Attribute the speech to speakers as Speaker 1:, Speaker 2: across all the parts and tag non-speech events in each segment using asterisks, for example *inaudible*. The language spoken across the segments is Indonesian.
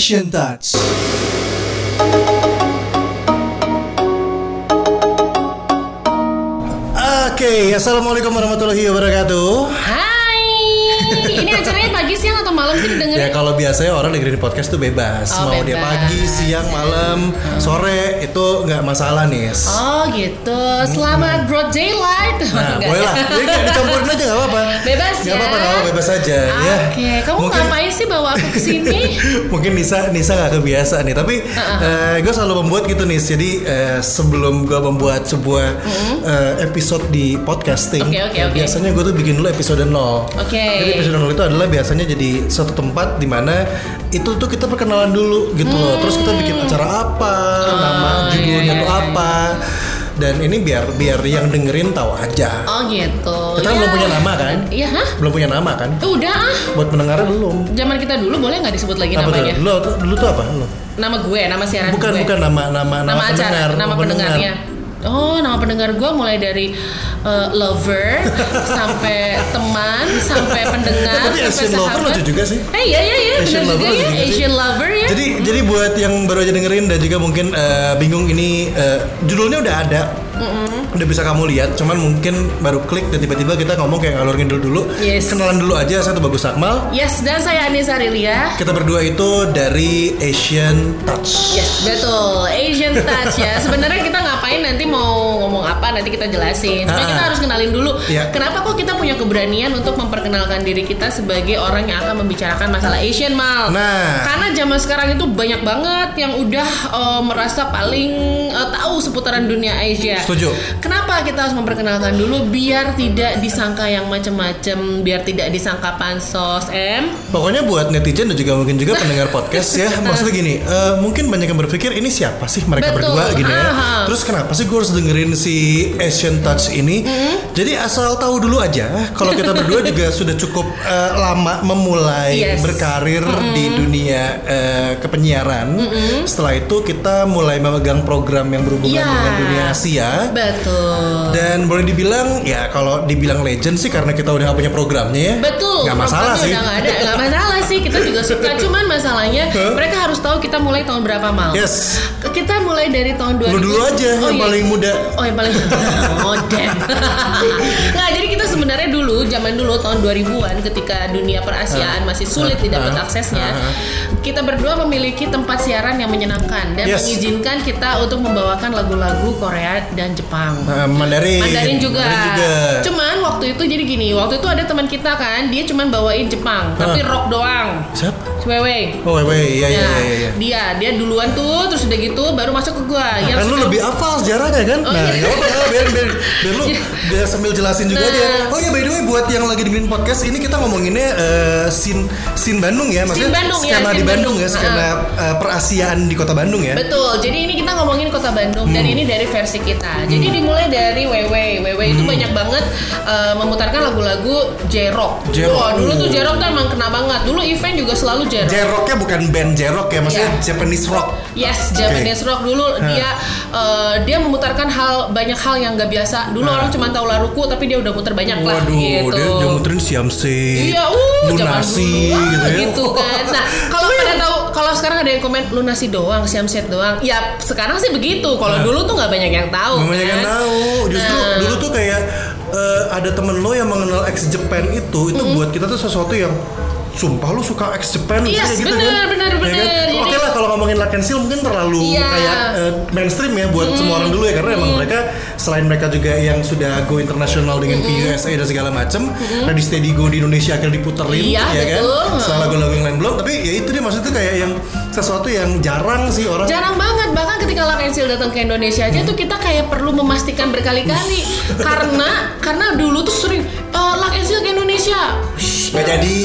Speaker 1: Asian Touch. Oke, assalamualaikum warahmatullahi wabarakatuh.
Speaker 2: Hai, malam sih
Speaker 1: Ya
Speaker 2: dengerin?
Speaker 1: kalau biasanya orang dengerin podcast tuh bebas,
Speaker 2: Oh,
Speaker 1: mau dia
Speaker 2: bebas.
Speaker 1: pagi, siang, malam, sore itu nggak masalah nih.
Speaker 2: Oh gitu, selamat broad daylight.
Speaker 1: Nah, *laughs* boleh
Speaker 2: ya?
Speaker 1: lah. Jadi nggak dicampurin aja nggak apa-apa.
Speaker 2: Bebas
Speaker 1: Nggak
Speaker 2: ya.
Speaker 1: apa-apa, nggak apa-apa, bebas aja. ya.
Speaker 2: Oke, kamu
Speaker 1: Mungkin-
Speaker 2: ngapain sih bawa aku ke sini? *laughs*
Speaker 1: Mungkin Nisa Nisa nggak kebiasa nih, tapi gue selalu membuat gitu nih. Jadi eh, sebelum gue membuat sebuah eh, episode di podcasting,
Speaker 2: Oke, oke, oke.
Speaker 1: biasanya gue tuh bikin dulu episode 0
Speaker 2: Oke.
Speaker 1: Jadi episode 0 itu adalah biasanya jadi suatu tempat di mana itu tuh kita perkenalan dulu gitu loh. Terus kita bikin acara apa, nama judulnya
Speaker 2: iya,
Speaker 1: tuh
Speaker 2: iya,
Speaker 1: apa. Dan ini biar biar yang dengerin tahu aja.
Speaker 2: Oh gitu.
Speaker 1: Kita kan belum punya nama kan?
Speaker 2: Iya, hah?
Speaker 1: Belum punya nama kan?
Speaker 2: Udah ah.
Speaker 1: Buat pendengarnya belum.
Speaker 2: Zaman kita dulu boleh nggak disebut lagi
Speaker 1: Apa tuh?
Speaker 2: namanya?
Speaker 1: Dulu, dulu tuh apa? Lu?
Speaker 2: Nama gue, nama siaran
Speaker 1: Bukan
Speaker 2: gue.
Speaker 1: bukan nama nama nama,
Speaker 2: nama
Speaker 1: pendengar,
Speaker 2: acara, nama pendengarnya. Oh, nama pendengar gue mulai dari uh, lover *laughs* sampai teman sampai pendengar
Speaker 1: Tapi
Speaker 2: sampai
Speaker 1: Asian lover
Speaker 2: sahabat.
Speaker 1: lucu juga sih.
Speaker 2: Eh iya iya iya
Speaker 1: Asian
Speaker 2: benar
Speaker 1: lover
Speaker 2: juga ya
Speaker 1: juga sih.
Speaker 2: Asian lover ya.
Speaker 1: Jadi jadi buat yang baru aja dengerin dan juga mungkin eh, bingung ini eh, judulnya udah ada. Udah bisa kamu lihat, cuman mungkin baru klik dan tiba-tiba kita ngomong kayak ngalur ngidul dulu.
Speaker 2: Yes.
Speaker 1: Kenalan dulu aja, saya tuh Bagus Akmal.
Speaker 2: Yes, dan saya Anissa Rilia.
Speaker 1: Kita berdua itu dari Asian Touch.
Speaker 2: Yes, betul. Asian touch ya. *laughs* Sebenarnya kita ngapain nanti mau ngomong apa nanti kita jelasin. Cuma
Speaker 1: Ah.
Speaker 2: kita harus kenalin dulu.
Speaker 1: Iya.
Speaker 2: Kenapa kok kita punya keberanian untuk memperkenalkan diri kita sebagai orang yang akan membicarakan masalah Asian mal?
Speaker 1: Nah.
Speaker 2: Karena zaman sekarang itu banyak banget yang udah eh, merasa paling eh, tahu seputaran dunia Asia.
Speaker 1: Setuju.
Speaker 2: Kenapa kita harus memperkenalkan dulu biar tidak disangka yang macam-macam, biar tidak disangka pansos, em?
Speaker 1: Pokoknya buat netizen dan juga mungkin juga *laughs* pendengar podcast ya Maksudnya gini, eh, mungkin banyak yang berpikir ini siapa sih mereka
Speaker 2: Betul.
Speaker 1: berdua gini ya
Speaker 2: Aha.
Speaker 1: Terus kenapa sih gue harus dengerin si Asian Touch ini Jadi asal tahu dulu aja Kalau kita berdua juga *laughs* sudah cukup eh, lama memulai
Speaker 2: Yes.
Speaker 1: berkarir di dunia eh, kepenyiaran Setelah itu kita mulai memegang program yang berhubungan
Speaker 2: Iya.
Speaker 1: dengan dunia Asia
Speaker 2: Betul.
Speaker 1: dan boleh dibilang ya kalau dibilang legend sih karena kita udah punya programnya ya
Speaker 2: Betul.
Speaker 1: nggak masalah sih
Speaker 2: Udah nggak ada, nggak masalah sih. Kita juga suka. *laughs* Cuman masalahnya
Speaker 1: Huh?
Speaker 2: mereka harus tahu kita mulai tahun berapa mal.
Speaker 1: yes
Speaker 2: Kita mulai dari tahun 2000.
Speaker 1: Lu dulu aja yang
Speaker 2: iya.
Speaker 1: paling muda.
Speaker 2: Oh yang paling Oh damn. *laughs* *laughs* Nggak jadi kita sebenarnya dulu zaman dulu tahun 2000-an ketika dunia perasiaan masih sulit didapat
Speaker 1: Ah.
Speaker 2: aksesnya.
Speaker 1: Ah.
Speaker 2: Kita berdua memiliki tempat siaran yang menyenangkan dan
Speaker 1: Yes.
Speaker 2: mengizinkan kita untuk membawakan lagu-lagu Korea dan Jepang.
Speaker 1: Nah, Mandarin
Speaker 2: Mandarin juga.
Speaker 1: Mandarin juga.
Speaker 2: Cuman waktu itu jadi gini, waktu itu ada teman kita kan, dia cuman bawain Jepang, tapi rock doang.
Speaker 1: siapa
Speaker 2: Wewe.
Speaker 1: oh wait iya iya
Speaker 2: Nah,
Speaker 1: iya iya
Speaker 2: dia dia duluan tuh terus udah gitu baru masuk ke gua.
Speaker 1: kan lu lebih hafal sejarahnya kan
Speaker 2: Oh,
Speaker 1: nah
Speaker 2: iya.
Speaker 1: nggak apa-apa biar biar biar lu biar sambil jelasin juga
Speaker 2: Nah.
Speaker 1: dia oh ya by the way buat yang lagi dengerin podcast ini kita ngomonginnya eh, scene scene Bandung ya maksudnya
Speaker 2: Scene Bandung, ya,
Speaker 1: skena di
Speaker 2: scene
Speaker 1: Bandung ya
Speaker 2: Bandung.
Speaker 1: skena eh, perasiaan di kota Bandung ya
Speaker 2: Betul. Jadi ini kita ngomongin kota Bandung dan
Speaker 1: Hmm.
Speaker 2: ini dari versi kita. Jadi dimulai dari Wewe. Wewe itu
Speaker 1: Hmm.
Speaker 2: banyak banget uh, memutarkan lagu-lagu J-rock.
Speaker 1: J-rock.
Speaker 2: Wah, dulu tuh
Speaker 1: Uh.
Speaker 2: J-rock tuh emang kena banget. Dulu event juga selalu J-rock.
Speaker 1: J-rocknya bukan band J-rock ya maksudnya
Speaker 2: Iya.
Speaker 1: Japanese rock
Speaker 2: Yes, Japanese rock dulu dia uh, dia memutarkan hal banyak hal yang nggak biasa. Dulu orang cuma tahu laruku tapi dia udah muter banyak lah
Speaker 1: Waduh,
Speaker 2: gitu.
Speaker 1: dia, dia muterin Siamse,
Speaker 2: Iya, uh,
Speaker 1: Lunasi,
Speaker 2: dulu,
Speaker 1: gitu
Speaker 2: ah,
Speaker 1: ya.
Speaker 2: gitu kan. Nah, kalau pada tahu, kalau sekarang ada yang komen lunasi doang, siamset doang. Ya, sekarang sih begitu. Kalau
Speaker 1: Nah.
Speaker 2: dulu tuh nggak banyak yang tahu.
Speaker 1: Nggak banyak yang
Speaker 2: kan?
Speaker 1: tahu. Justru
Speaker 2: Nah.
Speaker 1: dulu tuh kayak eh, ada temen lo yang mengenal ex Japan itu, itu buat kita tuh sesuatu yang sumpah lu suka ex Japan
Speaker 2: Yes,
Speaker 1: gitu
Speaker 2: bener,
Speaker 1: kan.
Speaker 2: bener,
Speaker 1: Ya kan?
Speaker 2: bener.
Speaker 1: Oke lah kalau ngomongin Seal mungkin terlalu
Speaker 2: Iya.
Speaker 1: kayak eh, mainstream ya buat semua orang dulu ya karena emang mereka selain mereka juga yang sudah go internasional dengan VUSA dan segala macem, Ready Steady Go di Indonesia akhirnya diputerin
Speaker 2: Iya,
Speaker 1: ya kan.
Speaker 2: betul.
Speaker 1: Setelah lagu-lagu yang lain belum, tapi ya itu dia maksudnya kayak yang sesuatu yang jarang sih orang
Speaker 2: Jarang banget bahkan ketika Seal datang ke Indonesia aja tuh kita kayak perlu memastikan berkali-kali karena karena dulu tuh sering eh, Luck and Seal ke Indonesia. Shh,
Speaker 1: nggak jadi.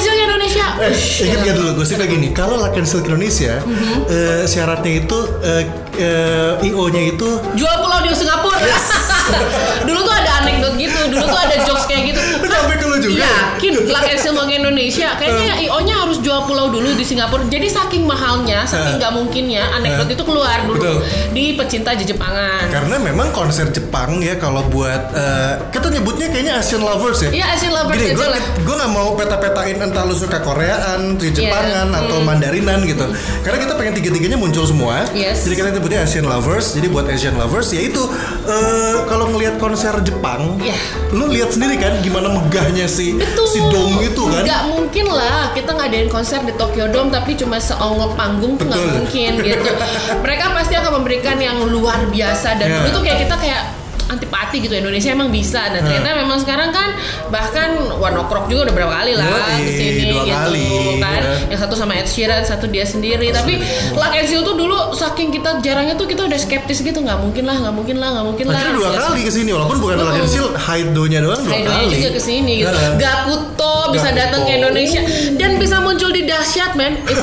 Speaker 2: Seal ke Indonesia.
Speaker 1: Eh,
Speaker 2: Shh,
Speaker 1: ingat
Speaker 2: gitu.
Speaker 1: gak dulu gosipnya gini, kalau Luck and Seal ke Indonesia,
Speaker 2: Mhm.
Speaker 1: eh, syaratnya itu eh, eh, IO-nya itu
Speaker 2: Jual pulau di Singapura. *laughs* dulu tuh ada anekdot gitu, dulu tuh ada jokes kayak gitu. *laughs*
Speaker 1: Itu sampai ke lu juga.
Speaker 2: Yakin Seal mau ke Indonesia, kayaknya
Speaker 1: Eh.
Speaker 2: IO-nya harus jual pulau dulu di Singapura. Jadi saking mahalnya, saking
Speaker 1: Eh.
Speaker 2: nggak mungkinnya anekdot
Speaker 1: Eh.
Speaker 2: itu keluar dulu
Speaker 1: Betul.
Speaker 2: di pecinta Jepangan.
Speaker 1: karena memang konser Jepang ya kalau buat eh, kita nyebutnya kayaknya Asian Lovers ya.
Speaker 2: Iya Asian lovers
Speaker 1: gini, gue gue nggak mau peta-petain entah lu suka Koreaan,
Speaker 2: Iya.
Speaker 1: Jepangan atau
Speaker 2: Hmm.
Speaker 1: Mandarinan gitu. Karena kita pengen tiga-tiganya muncul semua.
Speaker 2: Yes.
Speaker 1: Jadi kita nyebutnya Asian lovers. Jadi buat Asian lovers yaitu eh, kalau ngelihat konser Jepang,
Speaker 2: Iya.
Speaker 1: lu lihat sendiri kan gimana megahnya si
Speaker 2: Betul.
Speaker 1: si dome itu kan.
Speaker 2: Nggak mungkin lah kita ngadain konser di Tokyo Dome tapi cuma seonggok panggung tuh nggak mungkin gitu. *laughs* Mereka pasti akan memberikan yang luar biasa dan
Speaker 1: Ya.
Speaker 2: dulu tuh kayak kita kayak antipati gitu Indonesia emang bisa dan ternyata memang sekarang kan bahkan One Ok Rock juga udah berapa kali lah
Speaker 1: Yoi,
Speaker 2: ke sini
Speaker 1: dua
Speaker 2: gitu
Speaker 1: kali,
Speaker 2: kan
Speaker 1: ya.
Speaker 2: yang satu sama Ed Sheeran satu dia sendiri tapi Luck and Seal tuh dulu saking kita jarangnya tuh kita udah skeptis gitu nggak mungkin lah nggak mungkin lah nggak mungkin lah
Speaker 1: Akhirnya dua kali ke sini walaupun bukan
Speaker 2: Mm-mm.
Speaker 1: lagi hasil Haido-nya doang dua kali.
Speaker 2: juga ke sini gitu.
Speaker 1: Heeh.
Speaker 2: Gakuto bisa datang ke Indonesia dan bisa muncul di dahsyat men. Itu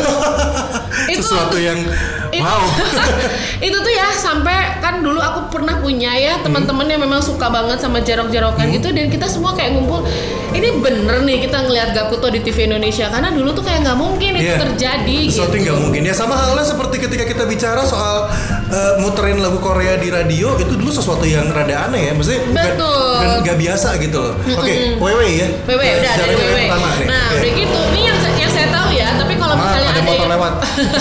Speaker 2: *laughs* itu
Speaker 1: Sesuatu yang
Speaker 2: itu,
Speaker 1: wow. *laughs*
Speaker 2: itu tuh ya sampai kan dulu aku pernah punya ya teman-teman yang memang suka banget sama jarok-jarokan
Speaker 1: Hmm.
Speaker 2: gitu dan kita semua kayak ngumpul ini bener nih kita ngelihat Gakuto di TV Indonesia karena dulu tuh kayak nggak mungkin itu
Speaker 1: Iya.
Speaker 2: terjadi
Speaker 1: Sesuatu
Speaker 2: gitu.
Speaker 1: nggak mungkin ya sama halnya seperti ketika kita bicara soal eh, muterin lagu Korea di radio itu dulu sesuatu yang rada aneh ya maksudnya
Speaker 2: Betul.
Speaker 1: bukan nggak biasa gitu loh oke WW ya
Speaker 2: Wewe
Speaker 1: Eh,
Speaker 2: udah
Speaker 1: WW
Speaker 2: Wewe.
Speaker 1: pertama nih
Speaker 2: Nah,
Speaker 1: Oke.
Speaker 2: udah gitu. Ini yang
Speaker 1: motor
Speaker 2: yang-
Speaker 1: lewat.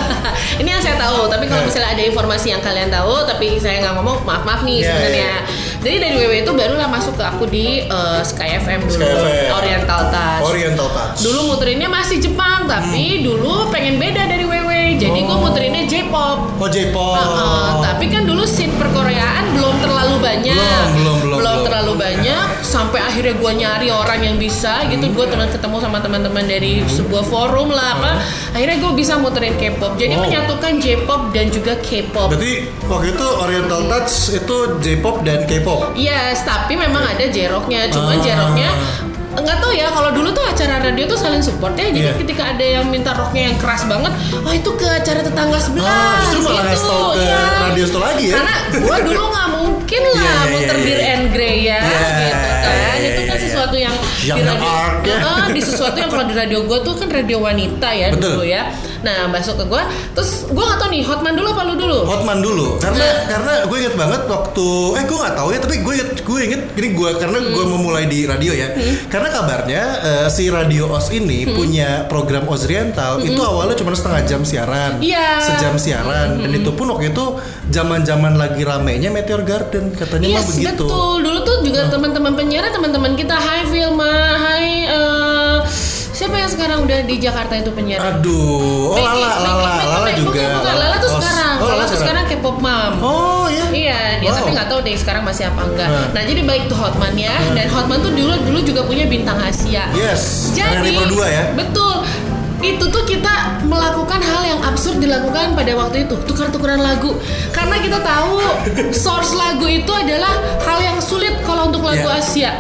Speaker 1: *laughs*
Speaker 2: ini yang saya tahu, tapi kalau
Speaker 1: Eh.
Speaker 2: misalnya ada informasi yang kalian tahu tapi saya nggak ngomong, maaf-maaf nih
Speaker 1: Iya,
Speaker 2: sebenarnya. Jadi dari WW itu barulah masuk ke aku di eh, Sky FM dulu,
Speaker 1: Sky FM.
Speaker 2: Oriental Touch.
Speaker 1: Oriental Touch
Speaker 2: Dulu muterinnya masih Jepang, tapi dulu pengen beda dari WW. Jadi gue
Speaker 1: Hmm. Oh.
Speaker 2: muterinnya J-pop.
Speaker 1: oh J-pop
Speaker 2: Heeh, tapi kan dulu scene perkoreaan belum terlalu banyak.
Speaker 1: Belum, belum, belum, belum.
Speaker 2: terlalu banyak sampai akhirnya gue nyari orang yang bisa gitu.
Speaker 1: Hmm.
Speaker 2: Gue teman ketemu sama teman-teman dari sebuah forum lah apa. Akhirnya gue bisa muterin K-pop. Jadi
Speaker 1: Oh.
Speaker 2: menyatukan J-pop dan juga K-pop.
Speaker 1: berarti waktu itu Oriental Touch itu J-pop dan K-pop
Speaker 2: Yes, tapi memang ada J-rocknya. Cuma
Speaker 1: Ah.
Speaker 2: J-rocknya nggak tahu ya kalau dulu tuh acara radio tuh saling support ya jadi
Speaker 1: Iya.
Speaker 2: ketika ada yang minta rocknya yang keras banget wah itu ke acara tetangga sebelah
Speaker 1: Ah, justru malah
Speaker 2: gitu.
Speaker 1: ke
Speaker 2: Iya.
Speaker 1: radio store lagi ya?
Speaker 2: karena gua dulu *laughs* nggak mungkin lah
Speaker 1: Iya, iya,
Speaker 2: muter Dear
Speaker 1: iya.
Speaker 2: and Grey ya
Speaker 1: Iya,
Speaker 2: gitu kan
Speaker 1: iya,
Speaker 2: itu
Speaker 1: iya,
Speaker 2: kan
Speaker 1: iya.
Speaker 2: sesuatu yang di radio
Speaker 1: art, ya.
Speaker 2: Ah, di sesuatu yang kalau di radio gua tuh kan radio wanita ya
Speaker 1: Betul.
Speaker 2: dulu ya nah masuk ke gua terus gua nggak tahu nih Hotman dulu apa lu dulu
Speaker 1: Hotman dulu karena
Speaker 2: Nah.
Speaker 1: karena gue inget banget waktu eh gue nggak tahu ya tapi gue inget gue inget ini gue karena gue
Speaker 2: Hmm.
Speaker 1: memulai di radio ya karena kabarnya eh, si radio os ini
Speaker 2: Hmm.
Speaker 1: punya program Osriental itu awalnya cuma setengah jam siaran
Speaker 2: Iya.
Speaker 1: sejam siaran dan itu pun waktu itu zaman zaman lagi ramenya Meteor Garden katanya mah
Speaker 2: Yes,
Speaker 1: begitu
Speaker 2: betul. Dulu tuh juga teman-teman penyiar, teman-teman kita, Hai Vilma, Hai eh, siapa yang sekarang udah di Jakarta itu penyiar?
Speaker 1: aduh oh Lala Lala Lala
Speaker 2: Becky,
Speaker 1: juga
Speaker 2: Bukan, bukan. Lala tuh
Speaker 1: Oh,
Speaker 2: sekarang.
Speaker 1: oh,
Speaker 2: Lala tuh sekarang K-pop mom.
Speaker 1: oh ya
Speaker 2: Iya, dia
Speaker 1: Wow.
Speaker 2: tapi nggak tahu deh sekarang masih apa enggak.
Speaker 1: Hmm.
Speaker 2: Nah, jadi baik tuh Hotman ya. Dan Hotman tuh dulu dulu juga punya bintang Asia.
Speaker 1: yes
Speaker 2: Jadi
Speaker 1: 2 ya
Speaker 2: Betul. Itu tuh kita melakukan hal yang absurd dilakukan pada waktu itu, tukar-tukaran lagu. Karena kita tahu *laughs* source lagu itu adalah hal yang sulit kalau untuk lagu
Speaker 1: Ya.
Speaker 2: Asia.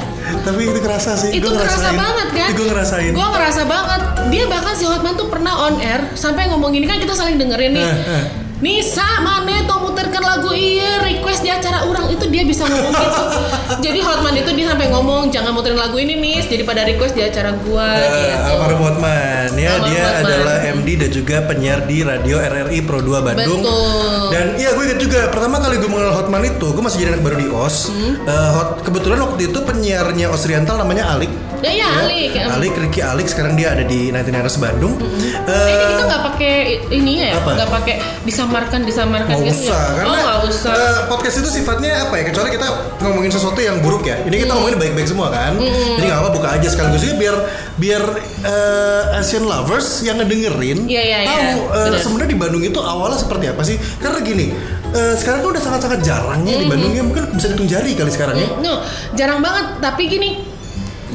Speaker 1: Tapi itu kerasa sih
Speaker 2: Itu
Speaker 1: Gua
Speaker 2: kerasa
Speaker 1: ngerasain.
Speaker 2: banget kan?
Speaker 1: gue ngerasain
Speaker 2: Gue ngerasa banget. Dia bahkan si Hotman tuh pernah on air sampai ngomong gini kan kita saling dengerin nih.
Speaker 1: Eh, eh.
Speaker 2: Nisa mana tau muterkan lagu iya request di acara orang itu dia bisa ngomong gitu. *laughs* Jadi Hotman itu dia sampai ngomong jangan muterin lagu ini nis jadi pada request di acara gua
Speaker 1: Eh,
Speaker 2: gitu.
Speaker 1: Almarhum Hotman ya
Speaker 2: Almarhum
Speaker 1: dia adalah MD dan juga penyiar di radio RRI Pro 2 Bandung.
Speaker 2: Betul.
Speaker 1: Dan iya gue inget juga pertama kali gue mengenal Hotman itu gue masih jadi anak baru di OS.
Speaker 2: Hmm.
Speaker 1: Eh, Hot- kebetulan waktu itu penyiarnya Osriental namanya Alik.
Speaker 2: Ya, ya, Alik, ya.
Speaker 1: Alik Ricky Alik sekarang dia ada di 99ers Bandung.
Speaker 2: Eh,
Speaker 1: Eh,
Speaker 2: ini kita nggak pakai ini ya, nggak pakai disamarkan disamarkan
Speaker 1: Nggak
Speaker 2: gitu
Speaker 1: usah,
Speaker 2: ya.
Speaker 1: karena
Speaker 2: oh nggak usah.
Speaker 1: eh, podcast itu sifatnya apa ya? Kecuali kita ngomongin sesuatu yang buruk ya. Ini kita ngomongin baik-baik semua kan. Jadi nggak apa buka aja sekaligus juga biar biar eh, Asian lovers yang ngedengerin
Speaker 2: Iya, iya, iya.
Speaker 1: tahu eh,
Speaker 2: Benar.
Speaker 1: sebenarnya di Bandung itu awalnya seperti apa sih? Karena gini, eh, sekarang tuh udah sangat-sangat jarangnya di Bandung ya mungkin bisa dihitung jari kali sekarang ya.
Speaker 2: No, jarang banget. Tapi gini,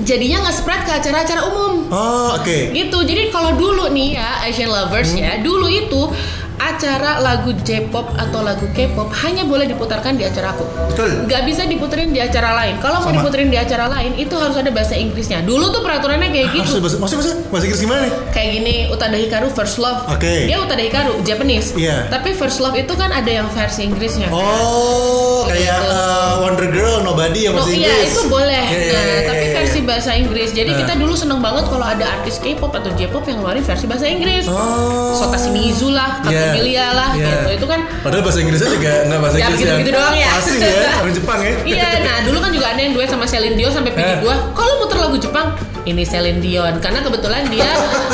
Speaker 2: jadinya nggak spread ke acara-acara umum.
Speaker 1: Oh oke.
Speaker 2: Gitu. Jadi kalau dulu nih ya Asian lovers ya, dulu itu acara lagu J-pop atau lagu K-pop hanya boleh diputarkan di acara aku.
Speaker 1: Betul.
Speaker 2: Nggak bisa diputerin di acara lain. Kalau mau diputerin di acara lain itu harus ada bahasa Inggrisnya. Dulu tuh peraturannya kayak
Speaker 1: Harus
Speaker 2: gitu.
Speaker 1: bahasa, maksudnya, maksudnya bahasa Inggris gimana nih?
Speaker 2: Kayak gini Utada Hikaru First Love.
Speaker 1: Oke.
Speaker 2: Dia Utada Hikaru Japanese.
Speaker 1: Iya.
Speaker 2: Tapi First Love itu kan ada yang versi Inggrisnya.
Speaker 1: Oh, kayak
Speaker 2: Gitu.
Speaker 1: eh, Wonder Girl Nobody yang bahasa
Speaker 2: iya
Speaker 1: Inggris.
Speaker 2: itu boleh.
Speaker 1: Iya, iya,
Speaker 2: Nah,
Speaker 1: iya,
Speaker 2: tapi
Speaker 1: iya.
Speaker 2: Versi bahasa Inggris. Jadi
Speaker 1: Nah.
Speaker 2: kita dulu seneng banget kalau ada artis K-pop atau J-pop yang ngeluarin versi bahasa Inggris.
Speaker 1: Oh.
Speaker 2: Sota Shimizu lah,
Speaker 1: Iya.
Speaker 2: Katumilia lah
Speaker 1: Iya.
Speaker 2: gitu. Itu kan
Speaker 1: Padahal bahasa Inggrisnya juga nggak bahasa
Speaker 2: Ya,
Speaker 1: Inggris
Speaker 2: begitu-begitu doang ya.
Speaker 1: Asing ya, *laughs* orang Jepang ya.
Speaker 2: Iya, nah dulu kan juga ada yang duet sama Celine Dion sampai pilih
Speaker 1: Eh.
Speaker 2: gua. Kalau muter lagu Jepang, ini Celine Dion karena kebetulan dia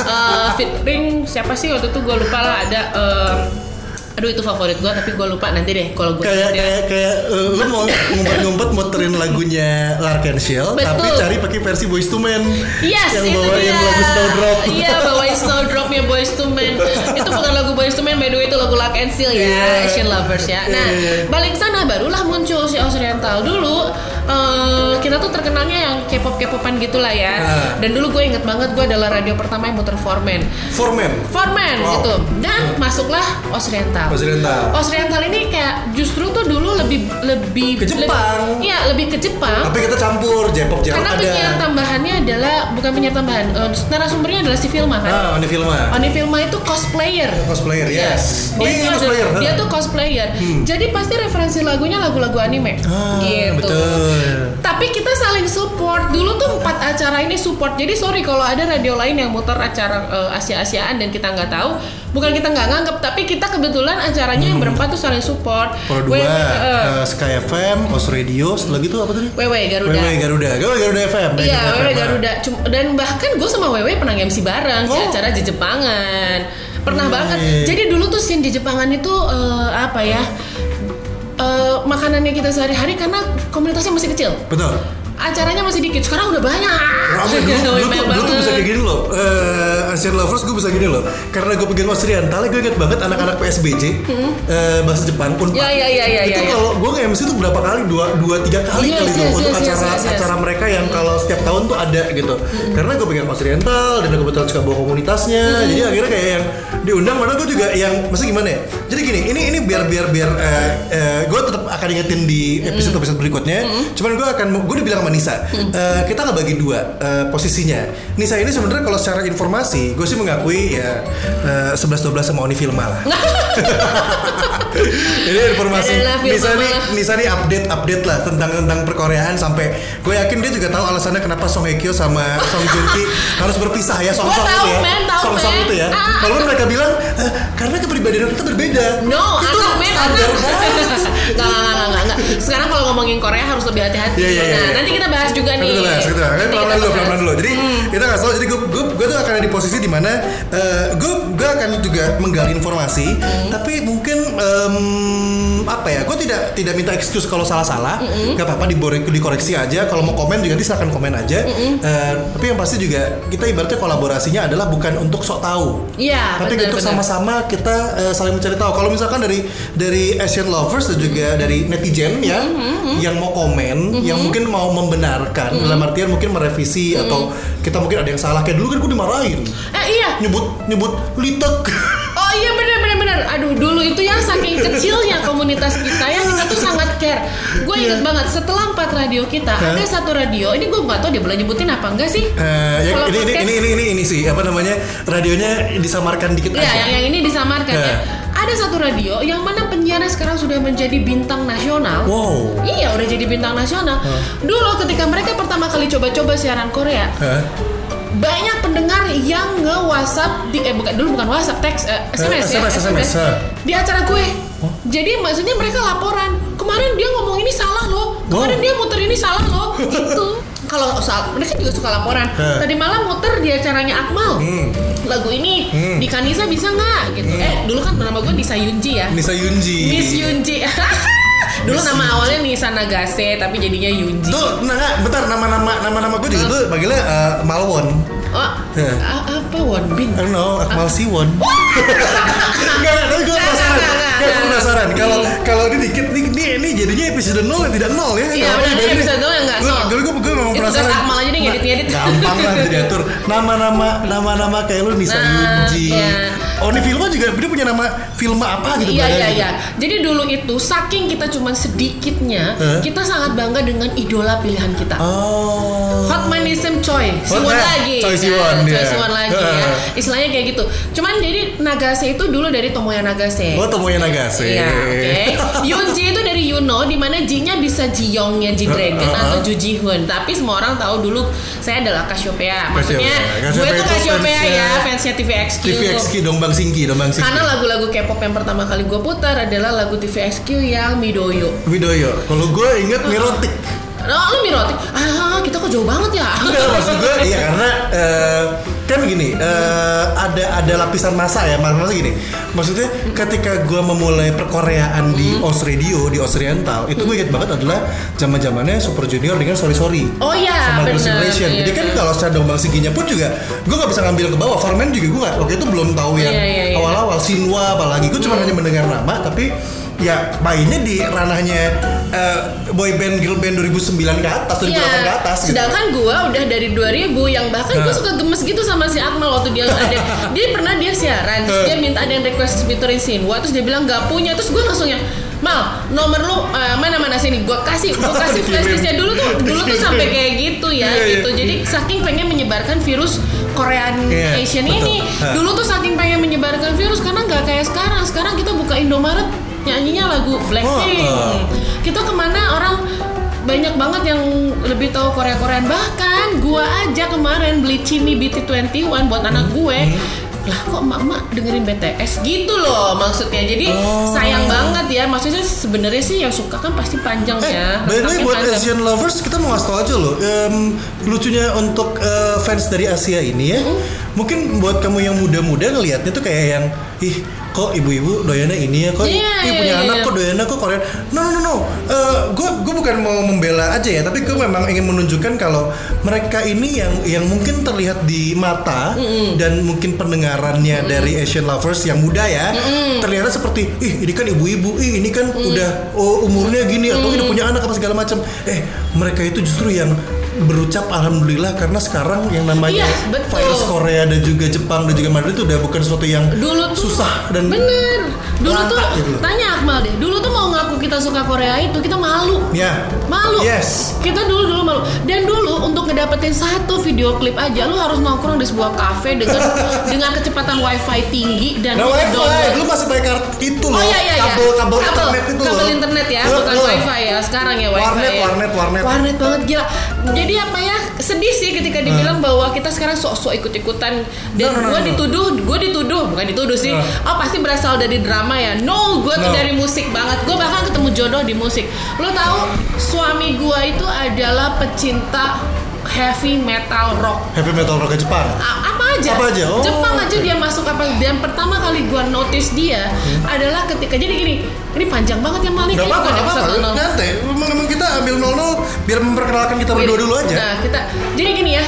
Speaker 2: uh, *laughs* featuring siapa sih waktu itu gue lupa lah ada um, aduh itu favorit gue tapi gue lupa nanti deh kalau gue
Speaker 1: kayak kayak kayak uh, lu mau ngumpet-ngumpet muterin lagunya Larkenshell tapi
Speaker 2: Betul.
Speaker 1: cari pakai versi Boyz II Men
Speaker 2: Yes,
Speaker 1: yang
Speaker 2: itu
Speaker 1: bawain
Speaker 2: dia.
Speaker 1: lagu Snowdrop
Speaker 2: Iya, bawain Snowdropnya Boys to Men. itu bukan lagu Boys to Men, by the way itu lagu and Seal ya,
Speaker 1: Iya.
Speaker 2: Asian Lovers ya. Nah,
Speaker 1: Iya, iya.
Speaker 2: balik sana barulah muncul si Oriental dulu. eh, kita tuh terkenalnya yang K-pop K-popan gitulah ya.
Speaker 1: Ah.
Speaker 2: Dan dulu gue inget banget gue adalah radio pertama yang muter Foreman.
Speaker 1: Foreman
Speaker 2: Foreman
Speaker 1: Wow.
Speaker 2: gitu. Dan masuklah Osriental.
Speaker 1: Osriental.
Speaker 2: Osriental ini kayak justru tuh dulu lebih lebih
Speaker 1: Ke Jepang.
Speaker 2: lebih- Iya, lebih ke Jepang.
Speaker 1: tapi kita campur J-pop J-pop
Speaker 2: Karena
Speaker 1: ada
Speaker 2: penyiar tambahannya adalah bukan penyiar tambahan, eh, narasumbernya adalah si Filma kan.
Speaker 1: ah Oni Filma
Speaker 2: Oni Filma itu cosplayer.
Speaker 1: cosplayer yes oh
Speaker 2: Dia,
Speaker 1: iya
Speaker 2: itu ada-
Speaker 1: cosplayer
Speaker 2: dia tuh cosplayer. Jadi pasti referensi lagunya lagu-lagu anime.
Speaker 1: ah,
Speaker 2: gitu.
Speaker 1: betul
Speaker 2: Tapi kita saling support. Dulu tuh empat acara ini support. Jadi sorry kalau ada radio lain yang muter acara eh, Asia-Asiaan dan kita nggak tahu. Bukan kita nggak nganggap, tapi kita kebetulan acaranya yang berempat tuh saling support.
Speaker 1: Pro 2
Speaker 2: WW, eh,
Speaker 1: uh, Sky FM Os Radio setelah gitu apa tadi
Speaker 2: WW Garuda.
Speaker 1: WW Garuda Garuda Garuda FM
Speaker 2: Iya, Wewe
Speaker 1: FM.
Speaker 2: Garuda. Cum- Dan bahkan gue sama Wewe pernah MC bareng di
Speaker 1: Oh.
Speaker 2: acara di Jepangan. Pernah banget. Jadi dulu tuh scene di Jepangan itu eh, apa ya? eh, makanannya kita sehari-hari karena komunitasnya masih kecil.
Speaker 1: betul
Speaker 2: Acaranya masih dikit. Sekarang udah banyak.
Speaker 1: Rame dulu, *laughs* dulu, tuh,
Speaker 2: Banyak
Speaker 1: dulu tuh bisa kayak gini loh. Uh, Asian Lovers gue bisa gini loh. Karena gue pegang Oriental Gue inget banget anak-anak PSBJ eh, Bahasa Jepang pun
Speaker 2: Ya, ya, ya, ya,
Speaker 1: Itu
Speaker 2: ya, ya.
Speaker 1: kalau gue nge-MC tuh berapa kali? Dua, dua tiga kali
Speaker 2: Yes,
Speaker 1: kali tuh
Speaker 2: yes,
Speaker 1: Untuk
Speaker 2: yes, yes,
Speaker 1: acara
Speaker 2: yes, yes.
Speaker 1: acara mereka yang kalau setiap tahun tuh ada gitu. Karena gue pegang Oriental Dan gue kebetulan suka bawa komunitasnya. Jadi akhirnya kayak yang diundang Mana gue juga yang Maksudnya gimana ya? Jadi gini Ini ini biar biar biar eh, eh, Gue tetap akan ingetin di episode-episode berikutnya. Cuman gue akan Gue udah bilang sama Nisa eh, Kita nggak bagi dua eh, posisinya Nisa ini sebenarnya kalau secara informasi Gue sih mengakui ya eh, 11-12 sama Oni Filma lah *laughs* Ini informasi Nisa nih. Nisa nih update update lah tentang tentang perkoreaan sampai gue yakin dia juga tahu alasannya kenapa Song Hye Kyo sama Song Joong Ki *laughs* harus berpisah ya Song Song itu ya Song Song itu ya
Speaker 2: Ah.
Speaker 1: walaupun mereka bilang "Eh, karena kepribadian kita berbeda
Speaker 2: No,
Speaker 1: itu standar banget *laughs*
Speaker 2: Nggak, nggak, nggak, nggak. Sekarang kalau ngomongin Korea harus lebih hati-hati.
Speaker 1: Iya, iya,
Speaker 2: Nah,
Speaker 1: iya.
Speaker 2: nanti kita bahas juga nih.
Speaker 1: Kita bahas, kita bahas. Kan pelan-pelan dulu, pelan-pelan dulu. Jadi kita nggak tahu. Jadi gue, gue, gue tuh akan ada di posisi di mana eh, gue, gue akan juga menggali informasi. Tapi mungkin em, apa ya? Gue tidak tidak minta excuse kalau salah-salah. Gak apa-apa dibore- dikoreksi aja. Kalau mau komen juga nanti silakan komen aja. Eh, tapi yang pasti juga kita ibaratnya kolaborasinya adalah bukan untuk sok tahu.
Speaker 2: Iya,
Speaker 1: Tapi
Speaker 2: benar,
Speaker 1: untuk sama-sama kita eh, saling mencari tahu. Kalau misalkan dari dari Asian lovers dan juga dari netizen ya,
Speaker 2: Mm-hmm,
Speaker 1: yang mau komen, yang mungkin mau membenarkan dalam artian mungkin merevisi
Speaker 2: Mm-hmm.
Speaker 1: atau kita mungkin ada yang salah. Kayak dulu kan gue dimarahin,
Speaker 2: Eh iya.
Speaker 1: nyebut nyebut litek.
Speaker 2: Oh iya benar benar benar. Aduh dulu itu yang saking kecilnya komunitas kita yang kita tuh sangat care. Gue inget banget setelah empat radio kita
Speaker 1: Hah?
Speaker 2: ada satu radio. Ini gue nggak tahu dia boleh nyebutin apa enggak sih?
Speaker 1: Eh, ya, ini, ini,
Speaker 2: podcast-
Speaker 1: ini ini ini ini sih apa namanya radionya disamarkan dikit
Speaker 2: Iya,
Speaker 1: aja.
Speaker 2: yang, yang ini disamarkan ya.
Speaker 1: Hah.
Speaker 2: Ada satu radio yang mana penyiarnya sekarang sudah menjadi bintang nasional.
Speaker 1: Wow.
Speaker 2: Iya, udah jadi bintang nasional. Dulu ketika mereka pertama kali coba-coba siaran Korea,
Speaker 1: Hah?
Speaker 2: banyak pendengar yang nge WhatsApp di eh bukan dulu bukan WhatsApp teks eh, SMS, ya
Speaker 1: SMS, SMS, ha.
Speaker 2: di acara gue. Jadi maksudnya mereka laporan kemarin dia ngomong ini salah loh, kemarin
Speaker 1: Wow.
Speaker 2: dia muter ini salah loh, *laughs* itu. Kalau soal mereka juga suka laporan.
Speaker 1: Ha.
Speaker 2: Tadi malam muter di acaranya Akmal.
Speaker 1: Hmm.
Speaker 2: Lagu ini
Speaker 1: Hmm.
Speaker 2: di Kanisa bisa nggak gitu. Eh dulu kan nama gue Nisa Yunji ya.
Speaker 1: Nisa Yunji.
Speaker 2: Miss Yunji. *laughs* dulu
Speaker 1: Miss
Speaker 2: nama awalnya Nisa Nagase tapi jadinya Yunji.
Speaker 1: Tuh, nah, bentar nama-nama nama-nama gue juga tuh panggilnya eh, Malwon.
Speaker 2: Oh, apa Wonbin?
Speaker 1: I don't know, Akmal Siwon. Enggak, *laughs* enggak, gue Penasaran. Enggak, gue
Speaker 2: nggak.
Speaker 1: penasaran. Kalau kalau ini dikit, nih, ini, ini jadinya episode 0 yang tidak 0 ya.
Speaker 2: Iya, benar, ini
Speaker 1: jadi-
Speaker 2: episode 0 yang nggak
Speaker 1: Gue,
Speaker 2: 0.
Speaker 1: gue, gue, gue memang
Speaker 2: Itu
Speaker 1: penasaran.
Speaker 2: Akmal aja deh, ngedit-ngedit.
Speaker 1: Gampang lah diatur. Nama-nama, nama-nama kayak lu
Speaker 2: Nah, Iya.
Speaker 1: Oh, ini Filma juga, dia punya nama Filma apa gitu?
Speaker 2: Iya iya iya. Jadi dulu itu saking kita cuman sedikitnya,
Speaker 1: Hah?
Speaker 2: kita sangat bangga dengan idola pilihan kita.
Speaker 1: Oh.
Speaker 2: Hotmanism Choi, Siwon
Speaker 1: Hot-
Speaker 2: lagi.
Speaker 1: Choi
Speaker 2: Nah,
Speaker 1: Siwon,
Speaker 2: Choi
Speaker 1: iya.
Speaker 2: Siwon lagi ya. Istilahnya kayak gitu. Cuman jadi Nagase itu dulu dari Tomoya Nagase.
Speaker 1: Oh, Tomoya Nagase.
Speaker 2: Iya, oke. Yunji itu dari Yuno, di mana Ji-nya bisa Ji-youngnya Ji Dragon
Speaker 1: Uh, uh,
Speaker 2: atau Ju Ji Hoon. Tapi semua orang tahu dulu saya adalah Cassiopeia. Maksudnya
Speaker 1: Cassiopeia.
Speaker 2: gue
Speaker 1: Cassiopeia
Speaker 2: tuh
Speaker 1: itu fansnya-
Speaker 2: ya, fansnya TVXQ.
Speaker 1: TVXQ Dombang Singki, Dombang Singki.
Speaker 2: Karena lagu-lagu K-pop yang pertama kali gue putar adalah lagu TVXQ yang Midoyo.
Speaker 1: Widoyo. Kalau gue inget Mirotic.
Speaker 2: Nah, lu mirotik, ah kita kok jauh banget ya.
Speaker 1: Enggak maksud gue iya karena eh, kan gini eh, ada ada lapisan masa ya masa gini maksudnya ketika gue memulai perkoreaan di
Speaker 2: Hmm.
Speaker 1: Os Radio di Os Oriental itu gue inget banget adalah zaman zamannya Super Junior dengan Sorry Sorry
Speaker 2: Oh iya,
Speaker 1: sama
Speaker 2: benar.
Speaker 1: Generation.
Speaker 2: Iya,
Speaker 1: Jadi kan
Speaker 2: iya.
Speaker 1: kalau secara dombang singkinya pun juga gue nggak bisa ngambil ke bawah. Foreman juga gue nggak waktu itu belum tahu yang
Speaker 2: Iya, iya, iya.
Speaker 1: awal-awal Sinwa apalagi. Gue cuma hanya mendengar nama tapi ya mainnya di ranahnya eh, boy band girl band 2009 ke atas 2008 ke atas gitu.
Speaker 2: Sedangkan gua udah dari 2000 yang bahkan
Speaker 1: Nah.
Speaker 2: suka gemes gitu sama si Akmal waktu dia ada *laughs* dia pernah dia siaran, terus dia minta ada yang request featuring Sinwa, terus dia bilang nggak punya, terus gua langsung yang Mal, nomor lu eh, mana mana sini? Gua kasih, gua *laughs* kasih flashdisknya dulu tuh, dulu tuh sampai *laughs* kayak gitu ya,
Speaker 1: Iya, iya.
Speaker 2: gitu. Jadi saking pengen menyebarkan virus Korean
Speaker 1: Iya,
Speaker 2: Asian
Speaker 1: betul.
Speaker 2: ini,
Speaker 1: Hah.
Speaker 2: dulu tuh saking pengen menyebarkan virus karena nggak kayak sekarang. Sekarang kita buka Indomaret nyanyinya lagu Blackpink.
Speaker 1: Oh, oh.
Speaker 2: Kita ke mana orang banyak banget yang lebih tahu Korea Korean bahkan gua aja kemarin beli Chimi BT21 buat anak gue lah kok emak-emak dengerin BTS gitu loh maksudnya jadi
Speaker 1: Oh.
Speaker 2: sayang banget ya maksudnya sebenarnya sih yang suka kan pasti panjang
Speaker 1: Eh,
Speaker 2: ya
Speaker 1: by the way
Speaker 2: Rentangnya
Speaker 1: buat
Speaker 2: panjang.
Speaker 1: Asian lovers kita mau ngasih tau aja loh em, lucunya untuk eh, fans dari Asia ini ya mungkin buat kamu yang muda-muda ngelihatnya tuh kayak yang ih kok ibu-ibu doyannya ini ya kok
Speaker 2: Iya,
Speaker 1: ih,
Speaker 2: iya,
Speaker 1: punya
Speaker 2: iya,
Speaker 1: anak
Speaker 2: iya.
Speaker 1: kok doyannya kok Korea no no no no. Gue gue bukan mau membela aja ya tapi gue memang ingin menunjukkan kalau mereka ini yang yang mungkin terlihat di mata dan mungkin pendengarannya dari Asian lovers yang muda ya terlihat seperti ih ini kan ibu-ibu ih ini kan udah oh, umurnya gini atau udah punya anak apa segala macam. Eh mereka itu justru yang berucap alhamdulillah karena sekarang yang namanya
Speaker 2: Iya, betul.
Speaker 1: virus Korea dan juga Jepang dan juga Madrid itu udah bukan sesuatu yang
Speaker 2: dulu tuh
Speaker 1: susah dan
Speaker 2: bener dulu tuh
Speaker 1: gitu
Speaker 2: tanya Akmal deh dulu tuh mau ngaku kita suka Korea itu kita malu
Speaker 1: ya
Speaker 2: malu
Speaker 1: Yes.
Speaker 2: kita dulu dulu malu dan dulu untuk ngedapetin satu video klip aja lu harus nongkrong di sebuah kafe dengan *laughs* dengan kecepatan wifi tinggi dan
Speaker 1: Nah, wifi,
Speaker 2: download.
Speaker 1: lu masih pakai kartu itu loh.
Speaker 2: Oh iya iya iya.
Speaker 1: kabel, kabel, internet itu
Speaker 2: kabel
Speaker 1: loh.
Speaker 2: internet ya, bukan wifi ya. Sekarang ya wifi.
Speaker 1: Warnet,
Speaker 2: ya.
Speaker 1: warnet, warnet.
Speaker 2: Warnet banget gila. Jadi apa ya? Sedih sih ketika dibilang bahwa kita sekarang sok-sok ikut-ikutan dan
Speaker 1: No, no, no,
Speaker 2: gue dituduh, gue dituduh, bukan dituduh sih.
Speaker 1: No.
Speaker 2: Oh pasti berasal dari drama ya. No, gue tuh dari musik banget. Gue bahkan ketemu jodoh di musik. Lo tahu suami gue itu adalah pecinta heavy metal rock
Speaker 1: Heavy metal rock Jepang.
Speaker 2: A- apa aja?
Speaker 1: Apa aja? Oh,
Speaker 2: Jepang aja dia masuk apa? Dan pertama kali gua notice dia adalah ketika jadi gini, ini panjang banget ya Malik.
Speaker 1: Gak apa-apa, gak apa-apa.
Speaker 2: 00.
Speaker 1: Nanti, emang, emang kita ambil 00 biar memperkenalkan kita berdua dulu aja.
Speaker 2: Nah, kita jadi gini ya.